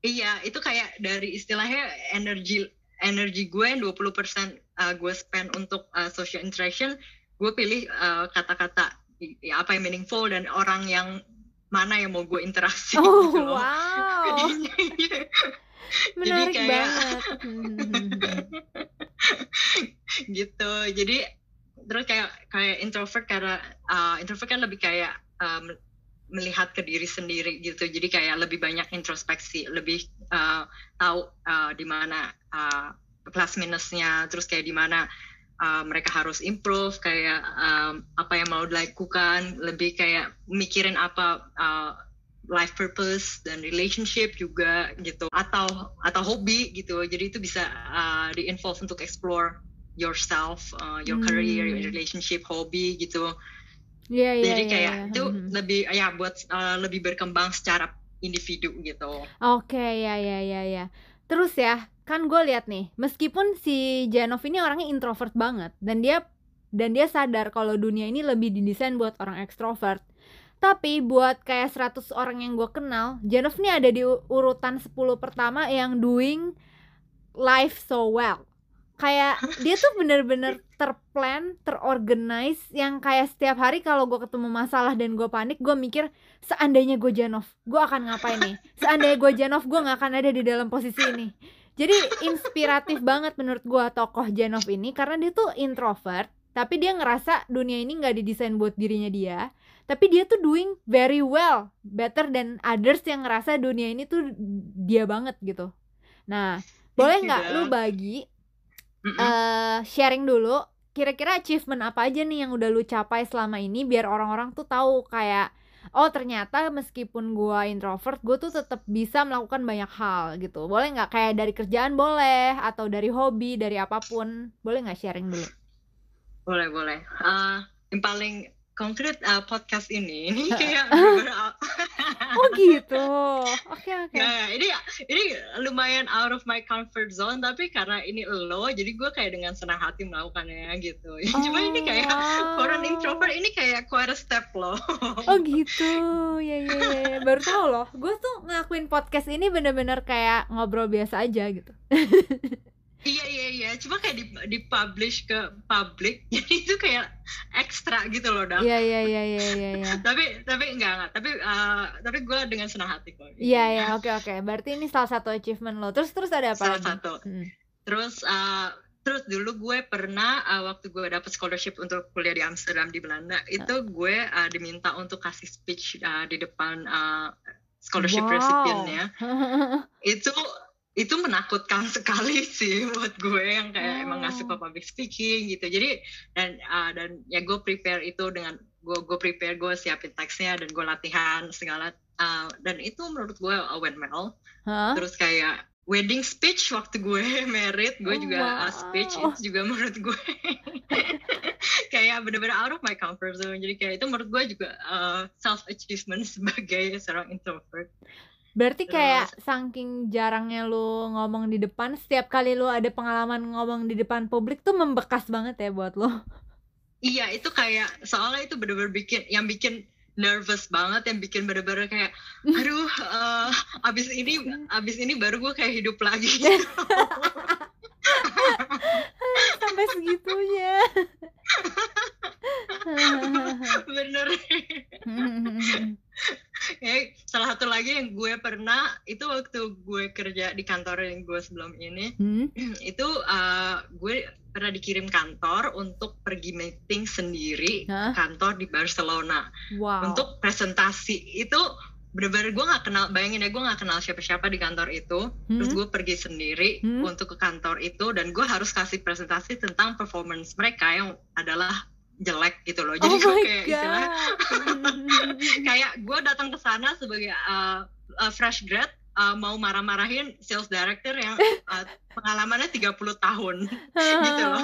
Iya, itu kayak dari istilahnya energi energi gue yang 20% uh, gue spend untuk uh, social interaction, gue pilih uh, kata-kata ya, apa yang meaningful dan orang yang mana yang mau gue interaksi Oh gitu loh. wow, menarik kayak- banget. Hmm. gitu. Jadi terus kayak kayak introvert karena uh, introvert kan lebih kayak um, melihat ke diri sendiri gitu. Jadi kayak lebih banyak introspeksi, lebih uh, tahu uh, di mana uh, plus minusnya, terus kayak di mana uh, mereka harus improve, kayak um, apa yang mau dilakukan, lebih kayak mikirin apa uh, life purpose dan relationship juga gitu atau atau hobi gitu jadi itu bisa uh, di involve untuk explore yourself uh, your Hmm. career your relationship hobi gitu Iya iya. jadi iya, kayak iya. itu Mhm. lebih ya buat uh, lebih berkembang secara individu gitu Oke, ya ya ya ya. Terus ya, kan gue lihat nih, meskipun si Janov ini orangnya introvert banget dan dia dan dia sadar kalau dunia ini lebih didesain buat orang ekstrovert. Tapi buat kayak 100 orang yang gue kenal, Janov nih ada di urutan 10 pertama yang doing life so well. Kayak dia tuh bener-bener terplan, terorganize yang kayak setiap hari kalau gue ketemu masalah dan gue panik, gue mikir seandainya gue Janov, gue akan ngapain nih? Seandainya gue Janov, gue nggak akan ada di dalam posisi ini. Jadi inspiratif banget menurut gue tokoh Janov ini karena dia tuh introvert, tapi dia ngerasa dunia ini nggak didesain buat dirinya dia. Tapi dia tuh doing very well, better than others yang ngerasa dunia ini tuh dia banget gitu. Nah, boleh nggak lu bagi eh sharing dulu kira-kira achievement apa aja nih yang udah lu capai selama ini biar orang-orang tuh tahu kayak oh ternyata meskipun gua introvert gue tuh tetap bisa melakukan banyak hal gitu. Boleh nggak? Kayak dari kerjaan boleh atau dari hobi dari apa pun. Boleh nggak sharing dulu? Boleh boleh. Uh, yang paling konkret uh, podcast ini ini kayak oh gitu oke oke Nah, ini ini lumayan out of my comfort zone tapi karena ini lo jadi gue kayak dengan senang hati melakukannya gitu. Cuma ini kayak wow. for an introvert ini kayak quite a step loh. Oh gitu, ya ya ya, baru tahu loh. Gue tuh ngelakuin podcast ini bener-bener kayak ngobrol biasa aja gitu. Iya iya iya, cuma kayak di, di publish ke publik jadi itu kayak ekstra gitu loh dah. Iya iya iya iya iya. iya. Tapi tapi enggak enggak, tapi uh, tapi gue dengan senang hati kok. Iya ya, oke oke. Berarti ini salah satu achievement lo. Terus terus ada apa Salah lagi? satu. Hmm. Terus uh, terus dulu gue pernah uh, waktu gue dapet scholarship untuk kuliah di Amsterdam di Belanda itu gue uh, diminta untuk kasih speech uh, di depan uh, scholarship Wow. recipientnya itu itu menakutkan sekali sih buat gue yang kayak emang nggak Oh. suka public speaking gitu jadi dan uh, dan ya gue prepare itu dengan gue gue prepare gue siapin teksnya dan gue latihan segala uh, dan itu menurut gue uh, went well Hah? terus kayak wedding speech waktu gue married gue Oh, juga uh, wow. speech itu juga menurut gue kayak bener-bener out of my comfort zone jadi kayak itu menurut gue juga uh, self achievement sebagai seorang introvert Berarti Terus- kayak saking jarangnya lu ngomong di depan, setiap kali lu ada pengalaman ngomong di depan publik tuh membekas banget ya buat lo. iya itu kayak soalnya itu bener-bener bikin yang bikin nervous banget yang bikin bener-bener kayak aduh uh, abis ini abis ini baru gue kayak hidup lagi. Sampai segitunya. Bener Kayak salah satu lagi yang gue pernah itu waktu gue kerja di kantor yang gue sebelum ini Hmm? itu uh, gue pernah dikirim kantor untuk pergi meeting sendiri Hah? kantor di Barcelona Wow. untuk presentasi itu bener-bener gue nggak kenal bayangin ya gue nggak kenal siapa-siapa di kantor itu terus Hmm? gue pergi sendiri Hmm? untuk ke kantor itu dan gue harus kasih presentasi tentang performance mereka yang adalah jelek gitu loh. Jadi oh gue kayak istilah kayak gue datang ke sana sebagai uh, uh, fresh grad uh, mau marah-marahin sales director yang uh, pengalamannya 30 tahun. Gitu loh.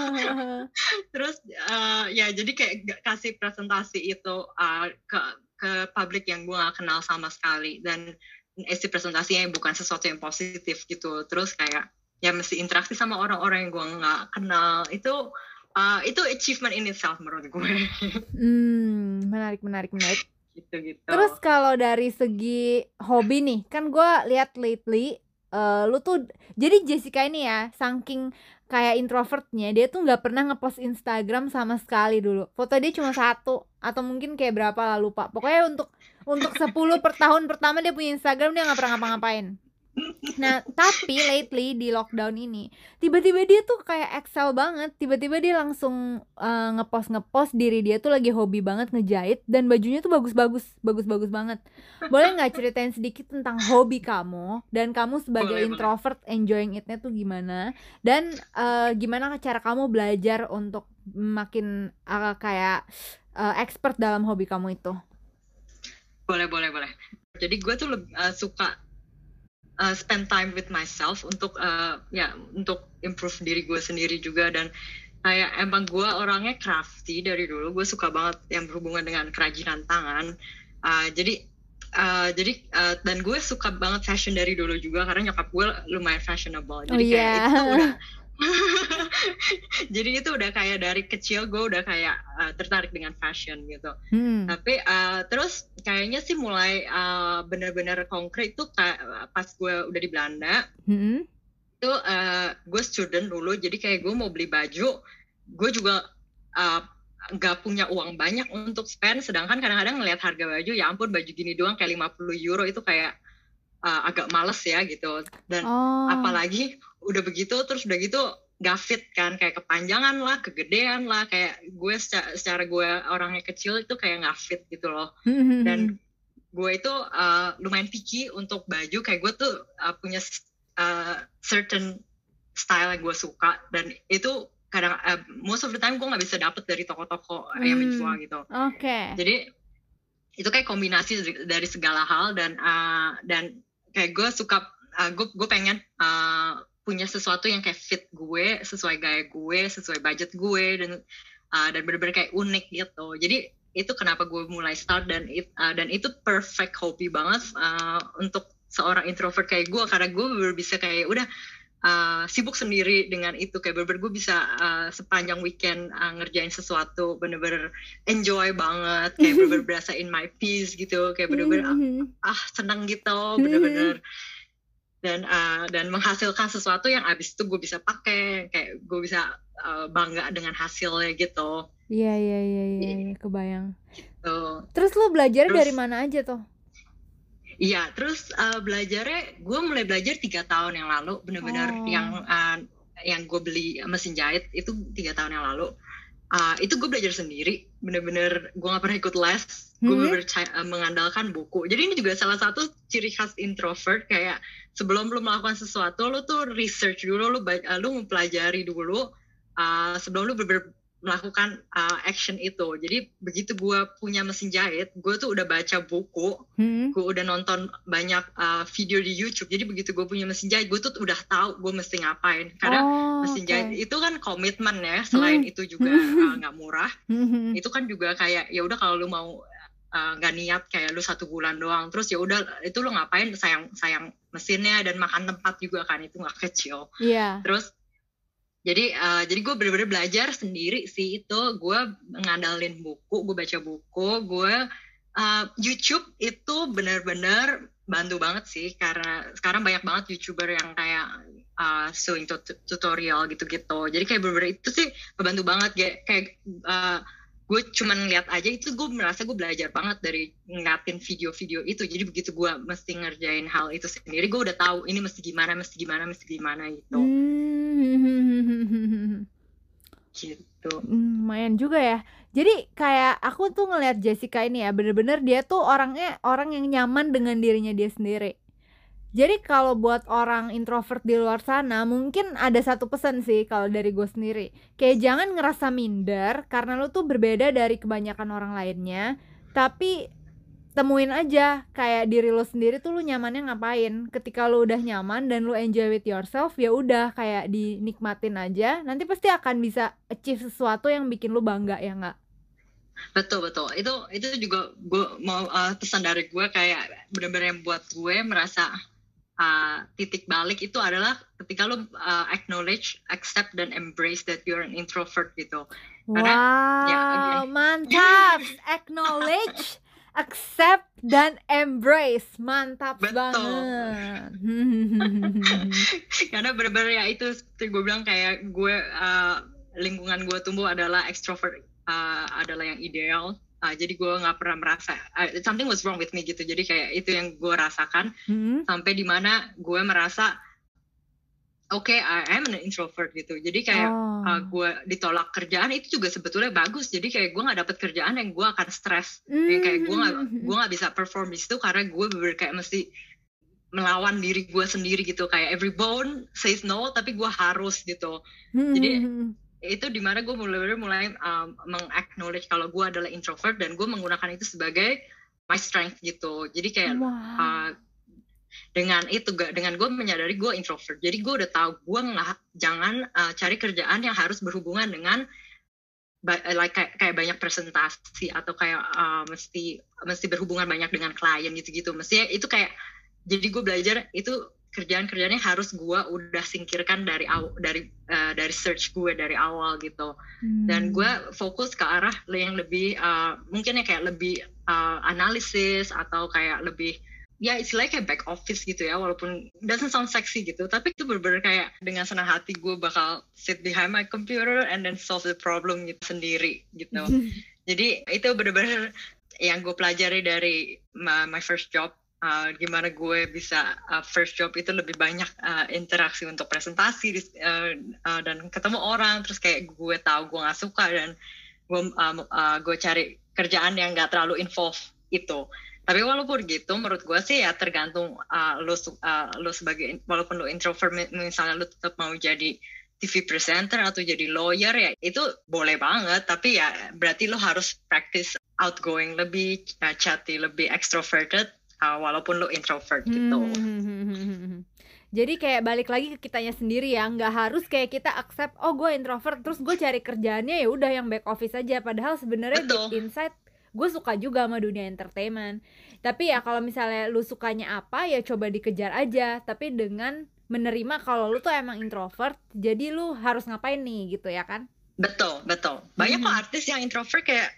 terus uh, ya jadi kayak kasih presentasi itu uh, ke ke publik yang gue gak kenal sama sekali. Dan isi presentasinya bukan sesuatu yang positif gitu. Terus kayak ya mesti interaksi sama orang-orang yang gue nggak kenal. Itu uh, itu achievement in itself menurut gue hmm, menarik menarik menarik. gitu gitu Terus kalau dari segi hobi nih, kan gue lihat lately eh, lu tuh jadi Jessica ini ya, saking kayak introvertnya, dia tuh nggak pernah ngepost Instagram sama sekali dulu. Foto dia cuma satu atau mungkin kayak berapa lah lupa. Pokoknya untuk untuk 10 per tahun pertama dia punya Instagram dia nggak pernah ngapa-ngapain. Nah, tapi lately di lockdown ini, tiba-tiba dia tuh kayak excel banget. Tiba-tiba dia langsung eh, ngepost ngepost diri dia tuh lagi hobi banget ngejahit dan bajunya tuh bagus-bagus, bagus-bagus banget. Boleh nggak ceritain sedikit tentang hobi kamu dan kamu sebagai Boleh, boleh. introvert enjoying itnya tuh gimana? Dan eh, gimana cara kamu belajar untuk makin eh, kayak eh, expert dalam hobi kamu itu? boleh boleh boleh jadi gue tuh uh, suka uh, spend time with myself untuk uh, ya untuk improve diri gue sendiri juga. Dan kayak emang gue orangnya crafty dari dulu. Gue suka banget yang berhubungan dengan kerajinan tangan. Uh, jadi uh, jadi uh, dan gue suka banget fashion dari dulu juga karena nyokap gue lumayan fashionable. Jadi oh, kayak yeah. itu udah jadi itu udah kayak dari kecil gue udah kayak uh, tertarik dengan fashion gitu Hmm. tapi uh, terus kayaknya sih mulai uh, bener-bener konkret tuh kayak pas gue udah di Belanda Hmm. itu uh, gue student dulu jadi kayak gue mau beli baju gue juga uh, nggak punya uang banyak untuk spend sedangkan kadang-kadang ngelihat harga baju ya ampun baju gini doang kayak 50 euro itu kayak uh, agak males ya gitu dan Oh. apalagi udah begitu terus udah gitu gak fit kan kayak kepanjangan lah kegedean lah kayak gue secara, secara gue orangnya kecil itu kayak gak fit gitu loh Hmm. dan gue itu uh, lumayan picky untuk baju kayak gue tuh uh, punya uh, certain style yang gue suka dan itu kadang uh, most of the time gue nggak bisa dapet dari toko-toko yang Hmm. menjual gitu Oke. jadi itu kayak kombinasi dari- dari segala hal dan uh, dan kayak gue suka uh, gue gue pengen uh, punya sesuatu yang kayak fit gue sesuai gaya gue sesuai budget gue dan uh, dan bener-bener kayak unik gitu. Jadi itu kenapa gue mulai start dan it, uh, dan itu perfect hobi banget uh, untuk seorang introvert kayak gue. Karena gue bisa kayak udah uh, sibuk sendiri dengan itu. Kayak bener-bener gue bisa uh, sepanjang weekend uh, ngerjain sesuatu bener-bener enjoy banget. Kayak bener-bener berasa in my peace gitu. Kayak bener-bener Hmm. ah seneng gitu bener-bener. Dan uh, dan menghasilkan sesuatu yang abis itu gue bisa pakai. Kayak gue bisa uh, bangga dengan hasilnya gitu. Iya iya iya iya iya, kebayang. tuh Terus lu belajar Terus- dari mana aja tuh? Iya terus uh, belajarnya gue mulai belajar tiga tahun yang lalu bener-bener Oh. yang uh, yang gue beli mesin jahit itu tiga tahun yang lalu Uh, itu gue belajar sendiri bener-bener gue gak pernah ikut les gue Hmm. uh, mengandalkan buku jadi ini juga salah satu ciri khas introvert kayak sebelum lu melakukan sesuatu lu tuh research dulu lu ba- uh, lu mempelajari dulu uh, sebelum lu bener-bener melakukan uh, action itu jadi begitu gue punya mesin jahit gue tuh udah baca buku Hmm. gue udah nonton banyak uh, video di YouTube jadi begitu gue punya mesin jahit gue tuh udah tahu gue mesti ngapain karena Oh, mesin oke. jahit itu kan komitmen ya selain Hmm. itu juga uh, nggak murah Hmm. itu kan juga kayak ya udah kalau lu mau uh, nggak niat kayak lu satu bulan doang terus ya udah itu lu ngapain sayang sayang mesinnya dan makan tempat juga kan itu nggak kecil Iya. terus jadi uh, jadi gue bener-bener belajar sendiri sih itu. Gue ngandalin buku gue baca buku gue uh, YouTube itu bener-bener bantu banget sih. Karena sekarang banyak banget youtuber yang kayak uh, sewing tut- tutorial gitu-gitu. Jadi kayak bener-bener itu sih membantu banget. Kayak, kayak uh, gue cuman lihat aja itu gue merasa gue belajar banget dari ngeliatin video-video itu jadi begitu gue mesti ngerjain hal itu sendiri gue udah tahu ini mesti gimana mesti gimana mesti gimana gitu Hmm. gitu Hmm, lumayan juga ya. Jadi kayak aku tuh ngelihat Jessica ini ya, bener-bener dia tuh orangnya orang yang nyaman dengan dirinya dia sendiri. Jadi kalau buat orang introvert di luar sana, mungkin ada satu pesan sih kalau dari gue sendiri. Kayak jangan ngerasa minder karena lu tuh berbeda dari kebanyakan orang lainnya. Tapi temuin aja kayak diri lo sendiri tuh lu nyamannya ngapain. Ketika lu udah nyaman dan lu enjoy with yourself, ya udah kayak dinikmatin aja. Nanti pasti akan bisa achieve sesuatu yang bikin lu bangga ya nggak? betul betul itu itu juga gue mau uh, pesan dari gue kayak bener-bener yang buat gue merasa uh, titik balik itu adalah ketika lu uh, acknowledge accept dan embrace that you're an introvert gitu Karena, wow, ya, oke. mantap. Acknowledge, accept dan embrace. Mantap Betul. banget. karena bener-bener ya itu seperti gue bilang kayak gue uh, lingkungan gue tumbuh adalah extrovert uh, adalah yang ideal Uh, jadi gue nggak pernah merasa uh, something was wrong with me gitu. Jadi kayak itu yang gue rasakan. Hmm, sampai di mana gue merasa oke I am an introvert gitu. Jadi kayak oh. uh, gue ditolak kerjaan itu juga sebetulnya bagus. Jadi kayak gue nggak dapet kerjaan yang gue akan stres yang kayak gue nggak Hmm. gue nggak bisa perform di situ karena gue bener kayak mesti melawan diri gue sendiri gitu. Kayak every bone says no tapi gue harus gitu. Jadi- Hmm. Itu di mana gue mulai mulai um, mengacknowledge kalau gue adalah introvert dan gue menggunakan itu sebagai my strength gitu. Jadi kayak wow. uh, dengan itu gak dengan gue menyadari gue introvert. Jadi gue udah tahu gue nggak jangan uh, cari kerjaan yang harus berhubungan dengan like kayak, kayak banyak presentasi atau kayak uh, mesti mesti berhubungan banyak dengan klien gitu-gitu. Mesti itu kayak jadi gue belajar itu kerjaan-kerjaannya harus gue udah singkirkan dari awal dari uh, dari search gue dari awal gitu. Hmm. dan gue fokus ke arah yang lebih uh, mungkin ya kayak lebih uh, analisis atau kayak lebih ya istilahnya kayak back office gitu ya walaupun doesn't sound sexy gitu tapi itu bener-bener kayak dengan senang hati gue bakal sit behind my computer and then solve the problem gitu sendiri gitu. Jadi itu bener-bener yang gue pelajari dari my, my first job uh, gimana gue bisa uh, first job itu lebih banyak uh, interaksi untuk presentasi uh, uh, dan ketemu orang. Terus kayak gue tahu gue nggak suka dan gue uh, uh, gue cari kerjaan yang nggak terlalu involve itu. Tapi walaupun gitu menurut gue sih ya tergantung uh, lo uh, lo sebagai walaupun lo introvert misalnya lo tetap mau jadi TV presenter atau jadi lawyer ya itu boleh banget. Tapi ya berarti lo harus practice outgoing lebih uh, chatty lebih extroverted uh, walaupun lo introvert gitu. Hmm, hmm, hmm, Jadi kayak balik lagi ke kitanya sendiri ya, nggak harus kayak kita accept oh gue introvert terus gue cari kerjaannya ya udah yang back office aja. Padahal sebenarnya deep inside gue suka juga sama dunia entertainment. Tapi ya kalau misalnya lu sukanya apa ya coba dikejar aja. Tapi dengan menerima kalau lu tuh emang introvert jadi lu harus ngapain nih gitu ya kan? Betul betul. Banyak kok artis yang introvert kayak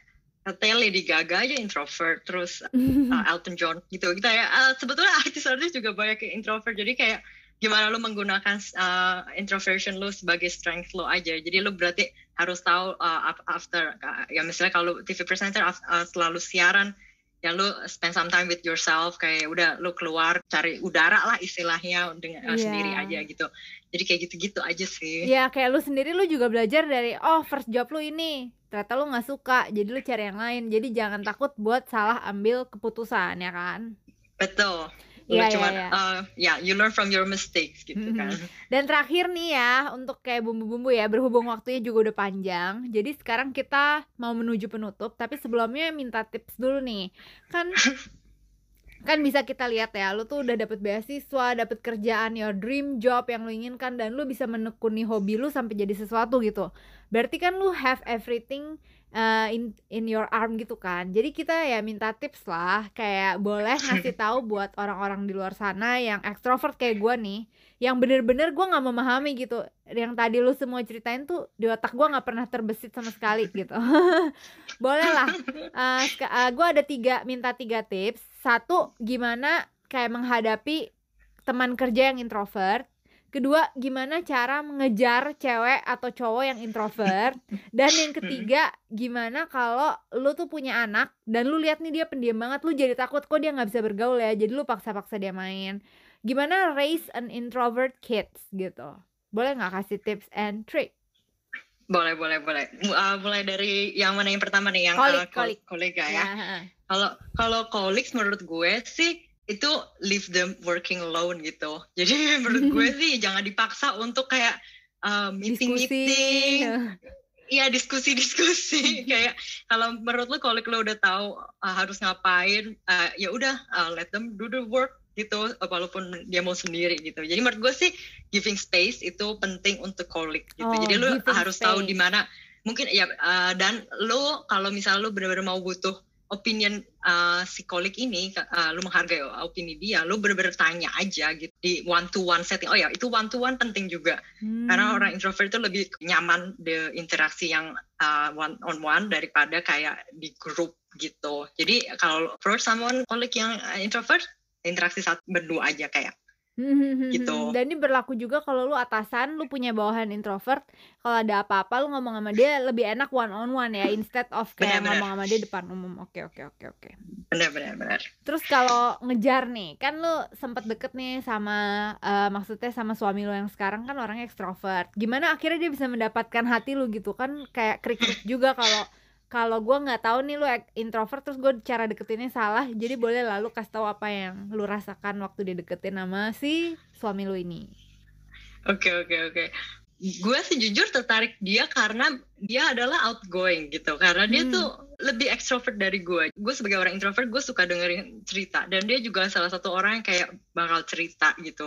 Taylor Lady Gaga aja introvert terus uh, Elton John gitu. Kita ya uh, sebetulnya artis-artis juga banyak yang introvert. Jadi kayak gimana lu menggunakan uh, introversion lu sebagai strength lu aja. Jadi lu berarti harus tahu uh, after uh, ya misalnya kalau TV presenter uh, selalu siaran ya lu spend some time with yourself. Kayak udah lu keluar cari udara lah istilahnya dengan yeah. sendiri aja gitu. Jadi kayak gitu-gitu aja sih. Ya yeah, kayak lu sendiri lu juga belajar dari oh first job lu ini ternyata lu nggak suka jadi lu cari yang lain jadi jangan takut buat salah ambil keputusan ya kan betul Iya, yeah, cuma yeah, yeah. Uh, ya you learn from your mistakes gitu mm -hmm. kan. Dan terakhir nih ya untuk kayak bumbu-bumbu ya berhubung waktunya juga udah panjang. Jadi sekarang kita mau menuju penutup tapi sebelumnya minta tips dulu nih. Kan kan bisa kita lihat ya lu tuh udah dapet beasiswa dapet kerjaan your dream job yang lu inginkan dan lu bisa menekuni hobi lu sampai jadi sesuatu gitu berarti kan lu have everything uh, in in your arm gitu kan. Jadi kita ya minta tips lah, kayak boleh ngasih tahu buat orang-orang di luar sana yang ekstrovert kayak gue nih, yang bener-bener gue nggak memahami gitu. Yang tadi lu semua ceritain tuh di otak gue nggak pernah terbesit sama sekali gitu. boleh lah. Uh, uh, gue ada tiga minta tiga tips. Satu gimana kayak menghadapi teman kerja yang introvert? Kedua gimana cara mengejar cewek atau cowok yang introvert? Dan yang ketiga gimana kalau lu tuh punya anak dan lu lihat nih dia pendiam banget lu jadi takut kok dia nggak bisa bergaul ya jadi lu paksa-paksa dia main. Gimana raise an introvert kids gitu? Boleh nggak kasih tips and trick boleh boleh boleh. Uh, mulai dari yang mana yang pertama nih? Yang kolik, uh, kolik. kolega ya. Kalau kalau kolik menurut gue sih itu leave them working alone gitu. Jadi menurut gue sih jangan dipaksa untuk kayak uh, meeting meeting. Iya diskusi-diskusi. Kayak kalau menurut lo kalau lo udah tahu uh, harus ngapain uh, ya udah uh, let them do the work gitu walaupun dia mau sendiri gitu. Jadi menurut gue sih giving space itu penting untuk kolik gitu. Oh, Jadi lo harus space. tahu di mana mungkin ya uh, dan lo kalau misalnya lo benar-benar mau butuh opinion uh, si kolik ini uh, lu menghargai opini dia lu bener-bener tanya aja gitu di one to one setting oh ya itu one to one penting juga hmm. karena orang introvert itu lebih nyaman the interaksi yang uh, one on one daripada kayak di grup gitu jadi kalau for someone kolik yang introvert interaksi saat berdua aja kayak gitu. Dan ini berlaku juga kalau lu atasan, lu punya bawahan introvert, kalau ada apa-apa lu ngomong sama dia lebih enak one on one ya instead of kayak bener, ngomong sama dia depan umum. Oke, oke, oke, oke. Benar, benar, benar. Terus kalau ngejar nih, kan lu sempet deket nih sama uh, maksudnya sama suami lu yang sekarang kan orangnya ekstrovert. Gimana akhirnya dia bisa mendapatkan hati lu gitu kan kayak krik-krik juga kalau kalau gue nggak tahu nih lu introvert terus gue cara deketinnya salah jadi boleh lalu kasih tahu apa yang lu rasakan waktu dideketin sama si suami lu ini oke okay, oke okay, oke okay. gue sih jujur tertarik dia karena dia adalah outgoing gitu karena dia Hmm. tuh lebih ekstrovert dari gue gue sebagai orang introvert gue suka dengerin cerita dan dia juga salah satu orang yang kayak bakal cerita gitu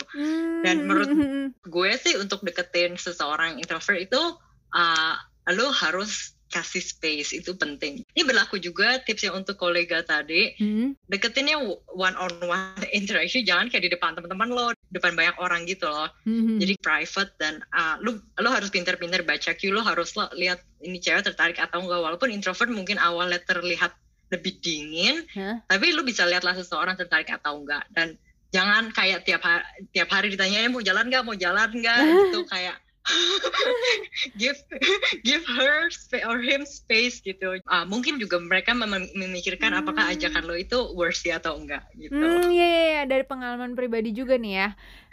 Dan menurut- Hmm. gue sih untuk deketin seseorang introvert itu uh, lo harus kasih space itu penting. Ini berlaku juga tipsnya untuk kolega tadi. Hmm. deketinnya one on one interaction jangan kayak di depan teman-teman lo depan banyak orang gitu loh. Hmm. jadi private dan uh, lu lu harus pinter-pinter baca cue lu harus lo lihat ini cewek tertarik atau enggak. Walaupun introvert mungkin awalnya terlihat lebih dingin Hah? tapi lu bisa lihatlah seseorang tertarik atau enggak. Dan jangan kayak tiap hari tiap hari ditanyain mau jalan nggak? Mau jalan nggak? Gitu kayak give give her or him space gitu Ah, mungkin juga mereka mem- memikirkan apakah Hmm. ajakan lo itu worthy atau enggak gitu Hmm, iya, iya, iya. dari pengalaman pribadi juga nih ya.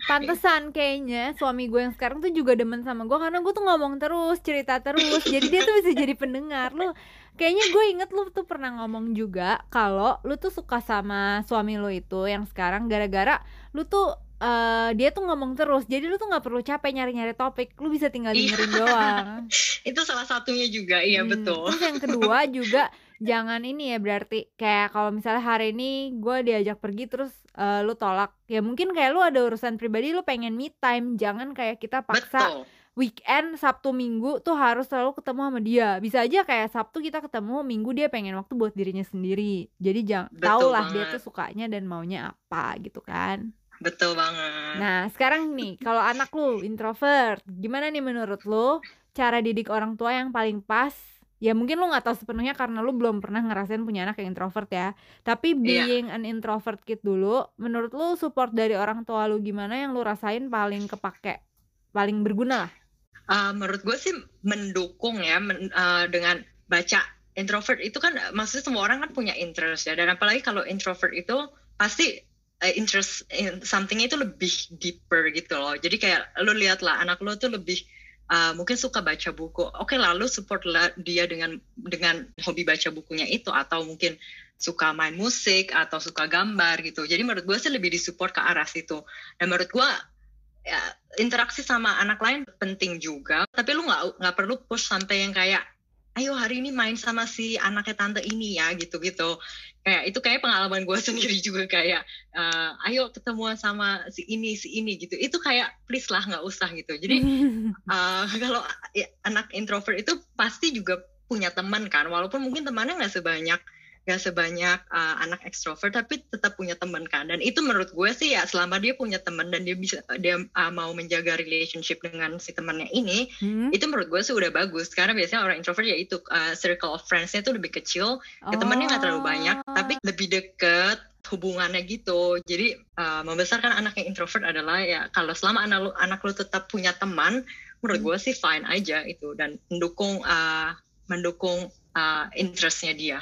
Pantesan kayaknya suami gue yang sekarang tuh juga demen sama gue karena gue tuh ngomong terus, cerita terus. Jadi dia tuh bisa jadi pendengar. Lu kayaknya gue inget lu tuh pernah ngomong juga kalau lu tuh suka sama suami lu itu yang sekarang gara-gara lu tuh eh, dia tuh ngomong terus. Jadi lu tuh nggak perlu capek nyari-nyari topik. Lu bisa tinggal Iya. dengerin doang. itu salah satunya juga. Iya Hmm, betul. Terus yang kedua juga jangan ini ya berarti kayak kalau misalnya hari ini gue diajak pergi terus eh, lu tolak. Ya mungkin kayak lu ada urusan pribadi lu pengen me time. Jangan kayak kita paksa betul. weekend Sabtu Minggu tuh harus selalu ketemu sama dia. Bisa aja kayak Sabtu kita ketemu Minggu dia pengen waktu buat dirinya sendiri. Jadi jangan tau lah dia tuh sukanya dan maunya apa gitu kan betul banget Nah, sekarang nih, kalau anak lu introvert, gimana nih menurut lu cara didik orang tua yang paling pas? Ya mungkin lu nggak tahu sepenuhnya karena lu belum pernah ngerasain punya anak yang introvert ya. Tapi Iya. being an introvert kid dulu, menurut lu support dari orang tua lu gimana yang lu rasain paling kepake, paling berguna lah? Uh, menurut gue sih mendukung ya men- uh, dengan baca introvert itu kan maksudnya semua orang kan punya interest ya dan apalagi kalau introvert itu pasti uh, interest in somethingnya itu lebih deeper gitu loh. Jadi kayak lu lihat lah anak lu tuh lebih uh, mungkin suka baca buku. Oke lalu support lah dia dengan dengan hobi baca bukunya itu atau mungkin suka main musik atau suka gambar gitu. Jadi menurut gue sih lebih disupport ke arah situ. Dan menurut gue ya, interaksi sama anak lain penting juga. Tapi lu nggak nggak perlu push sampai yang kayak ayo hari ini main sama si anaknya tante ini ya gitu gitu kayak itu kayak pengalaman gue sendiri juga kayak eh, ayo ketemuan sama si ini si ini gitu. Itu kayak please lah nggak usah gitu. Jadi eh, kalau ya, anak introvert itu pasti juga punya teman kan walaupun mungkin temannya nggak sebanyak nggak sebanyak uh, anak ekstrovert tapi tetap punya teman kan dan itu menurut gue sih ya selama dia punya teman dan dia bisa dia uh, mau menjaga relationship dengan si temannya ini Hmm? itu menurut gue sih udah bagus karena biasanya orang introvert ya itu uh, circle of friends-nya tuh lebih kecil ya temennya nggak terlalu banyak Oh. tapi lebih deket hubungannya gitu jadi uh, membesarkan anak yang introvert adalah ya kalau selama anak lu anak lu tetap punya teman menurut Hmm. gue sih fine aja itu dan mendukung uh, mendukung uh, interestnya dia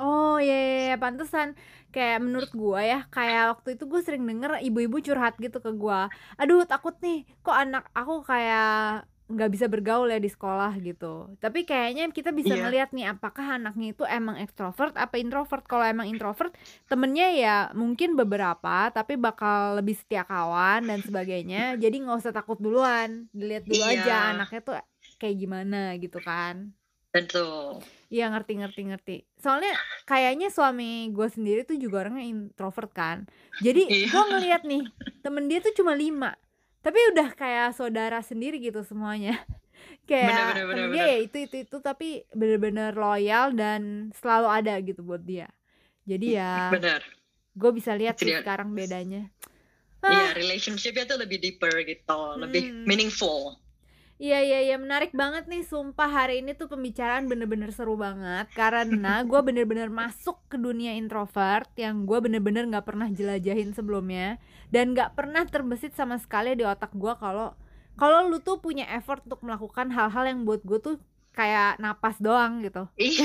Oh iya, iya, iya, pantesan. Kayak menurut gua ya kayak waktu itu gue sering denger ibu-ibu curhat gitu ke gua. Aduh takut nih kok anak aku kayak nggak bisa bergaul ya di sekolah gitu. Tapi kayaknya kita bisa Iya. ngeliat nih apakah anaknya itu emang ekstrovert apa introvert. Kalau emang introvert temennya ya mungkin beberapa tapi bakal lebih setia kawan dan sebagainya. Jadi nggak usah takut duluan. Dilihat dulu Iya. aja anaknya tuh kayak gimana gitu kan. Tentu Iya ngerti ngerti ngerti. Soalnya kayaknya suami gue sendiri tuh juga orangnya introvert kan. Jadi Iya. gue ngeliat nih temen dia tuh cuma lima, tapi udah kayak saudara sendiri gitu semuanya. kayak Bener, bener, bener, dia bener. ya itu itu itu tapi bener-bener loyal dan selalu ada gitu buat dia. Jadi ya benar gue bisa lihat sih sekarang bedanya. Iya, relationship-nya tuh lebih deeper gitu, lebih Hmm. meaningful. Iya iya iya menarik banget nih sumpah hari ini tuh pembicaraan bener-bener seru banget karena gue bener-bener masuk ke dunia introvert yang gue bener-bener nggak pernah jelajahin sebelumnya dan nggak pernah terbesit sama sekali di otak gue kalau kalau lu tuh punya effort untuk melakukan hal-hal yang buat gue tuh kayak napas doang gitu Iya,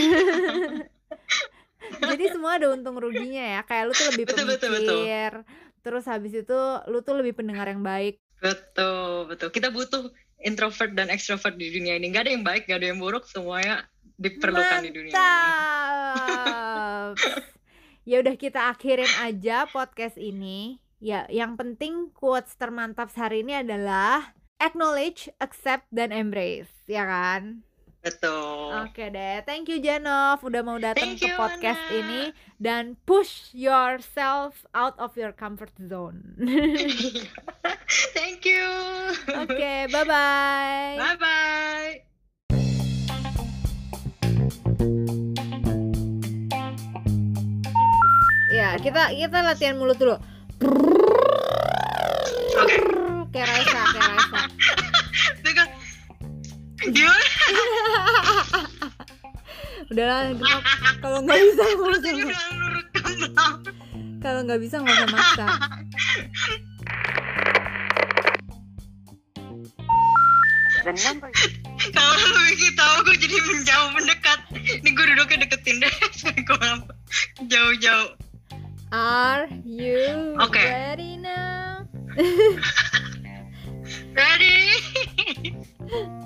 jadi semua ada untung ruginya ya kayak lu tuh lebih Betul, betul, pemikir betul. terus habis itu lu tuh lebih pendengar yang baik betul, betul. Kita butuh introvert dan extrovert di dunia ini. Gak ada yang baik, gak ada yang buruk, semuanya diperlukan di dunia ini. Mantap. ya udah kita akhirin aja podcast ini. Ya, yang penting quotes termantap hari ini adalah acknowledge, accept dan embrace, ya kan? Betul. Oke deh, thank you Janov udah mau datang ke you, podcast Ana. ini dan push yourself out of your comfort zone. Thank you. Oke, bye bye. Bye bye. Ya, kita kita latihan mulut dulu. Oke. Kayak Raisa, kayak Raisa. Udahlah, kalau nggak bisa nggak usah. Kalau nggak bisa nggak usah maksa. Kalau lu bikin tahu gue jadi menjauh mendekat. Ini gue duduknya deketin deh. Jauh-jauh. Are you Oke. ready now? Ready?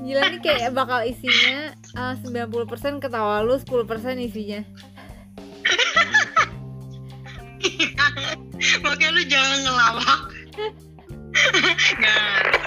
Gila nih kayak bakal isinya uh, 90% ketawa lu, 10% isinya. Makanya lu jangan ngelawak. Nggak,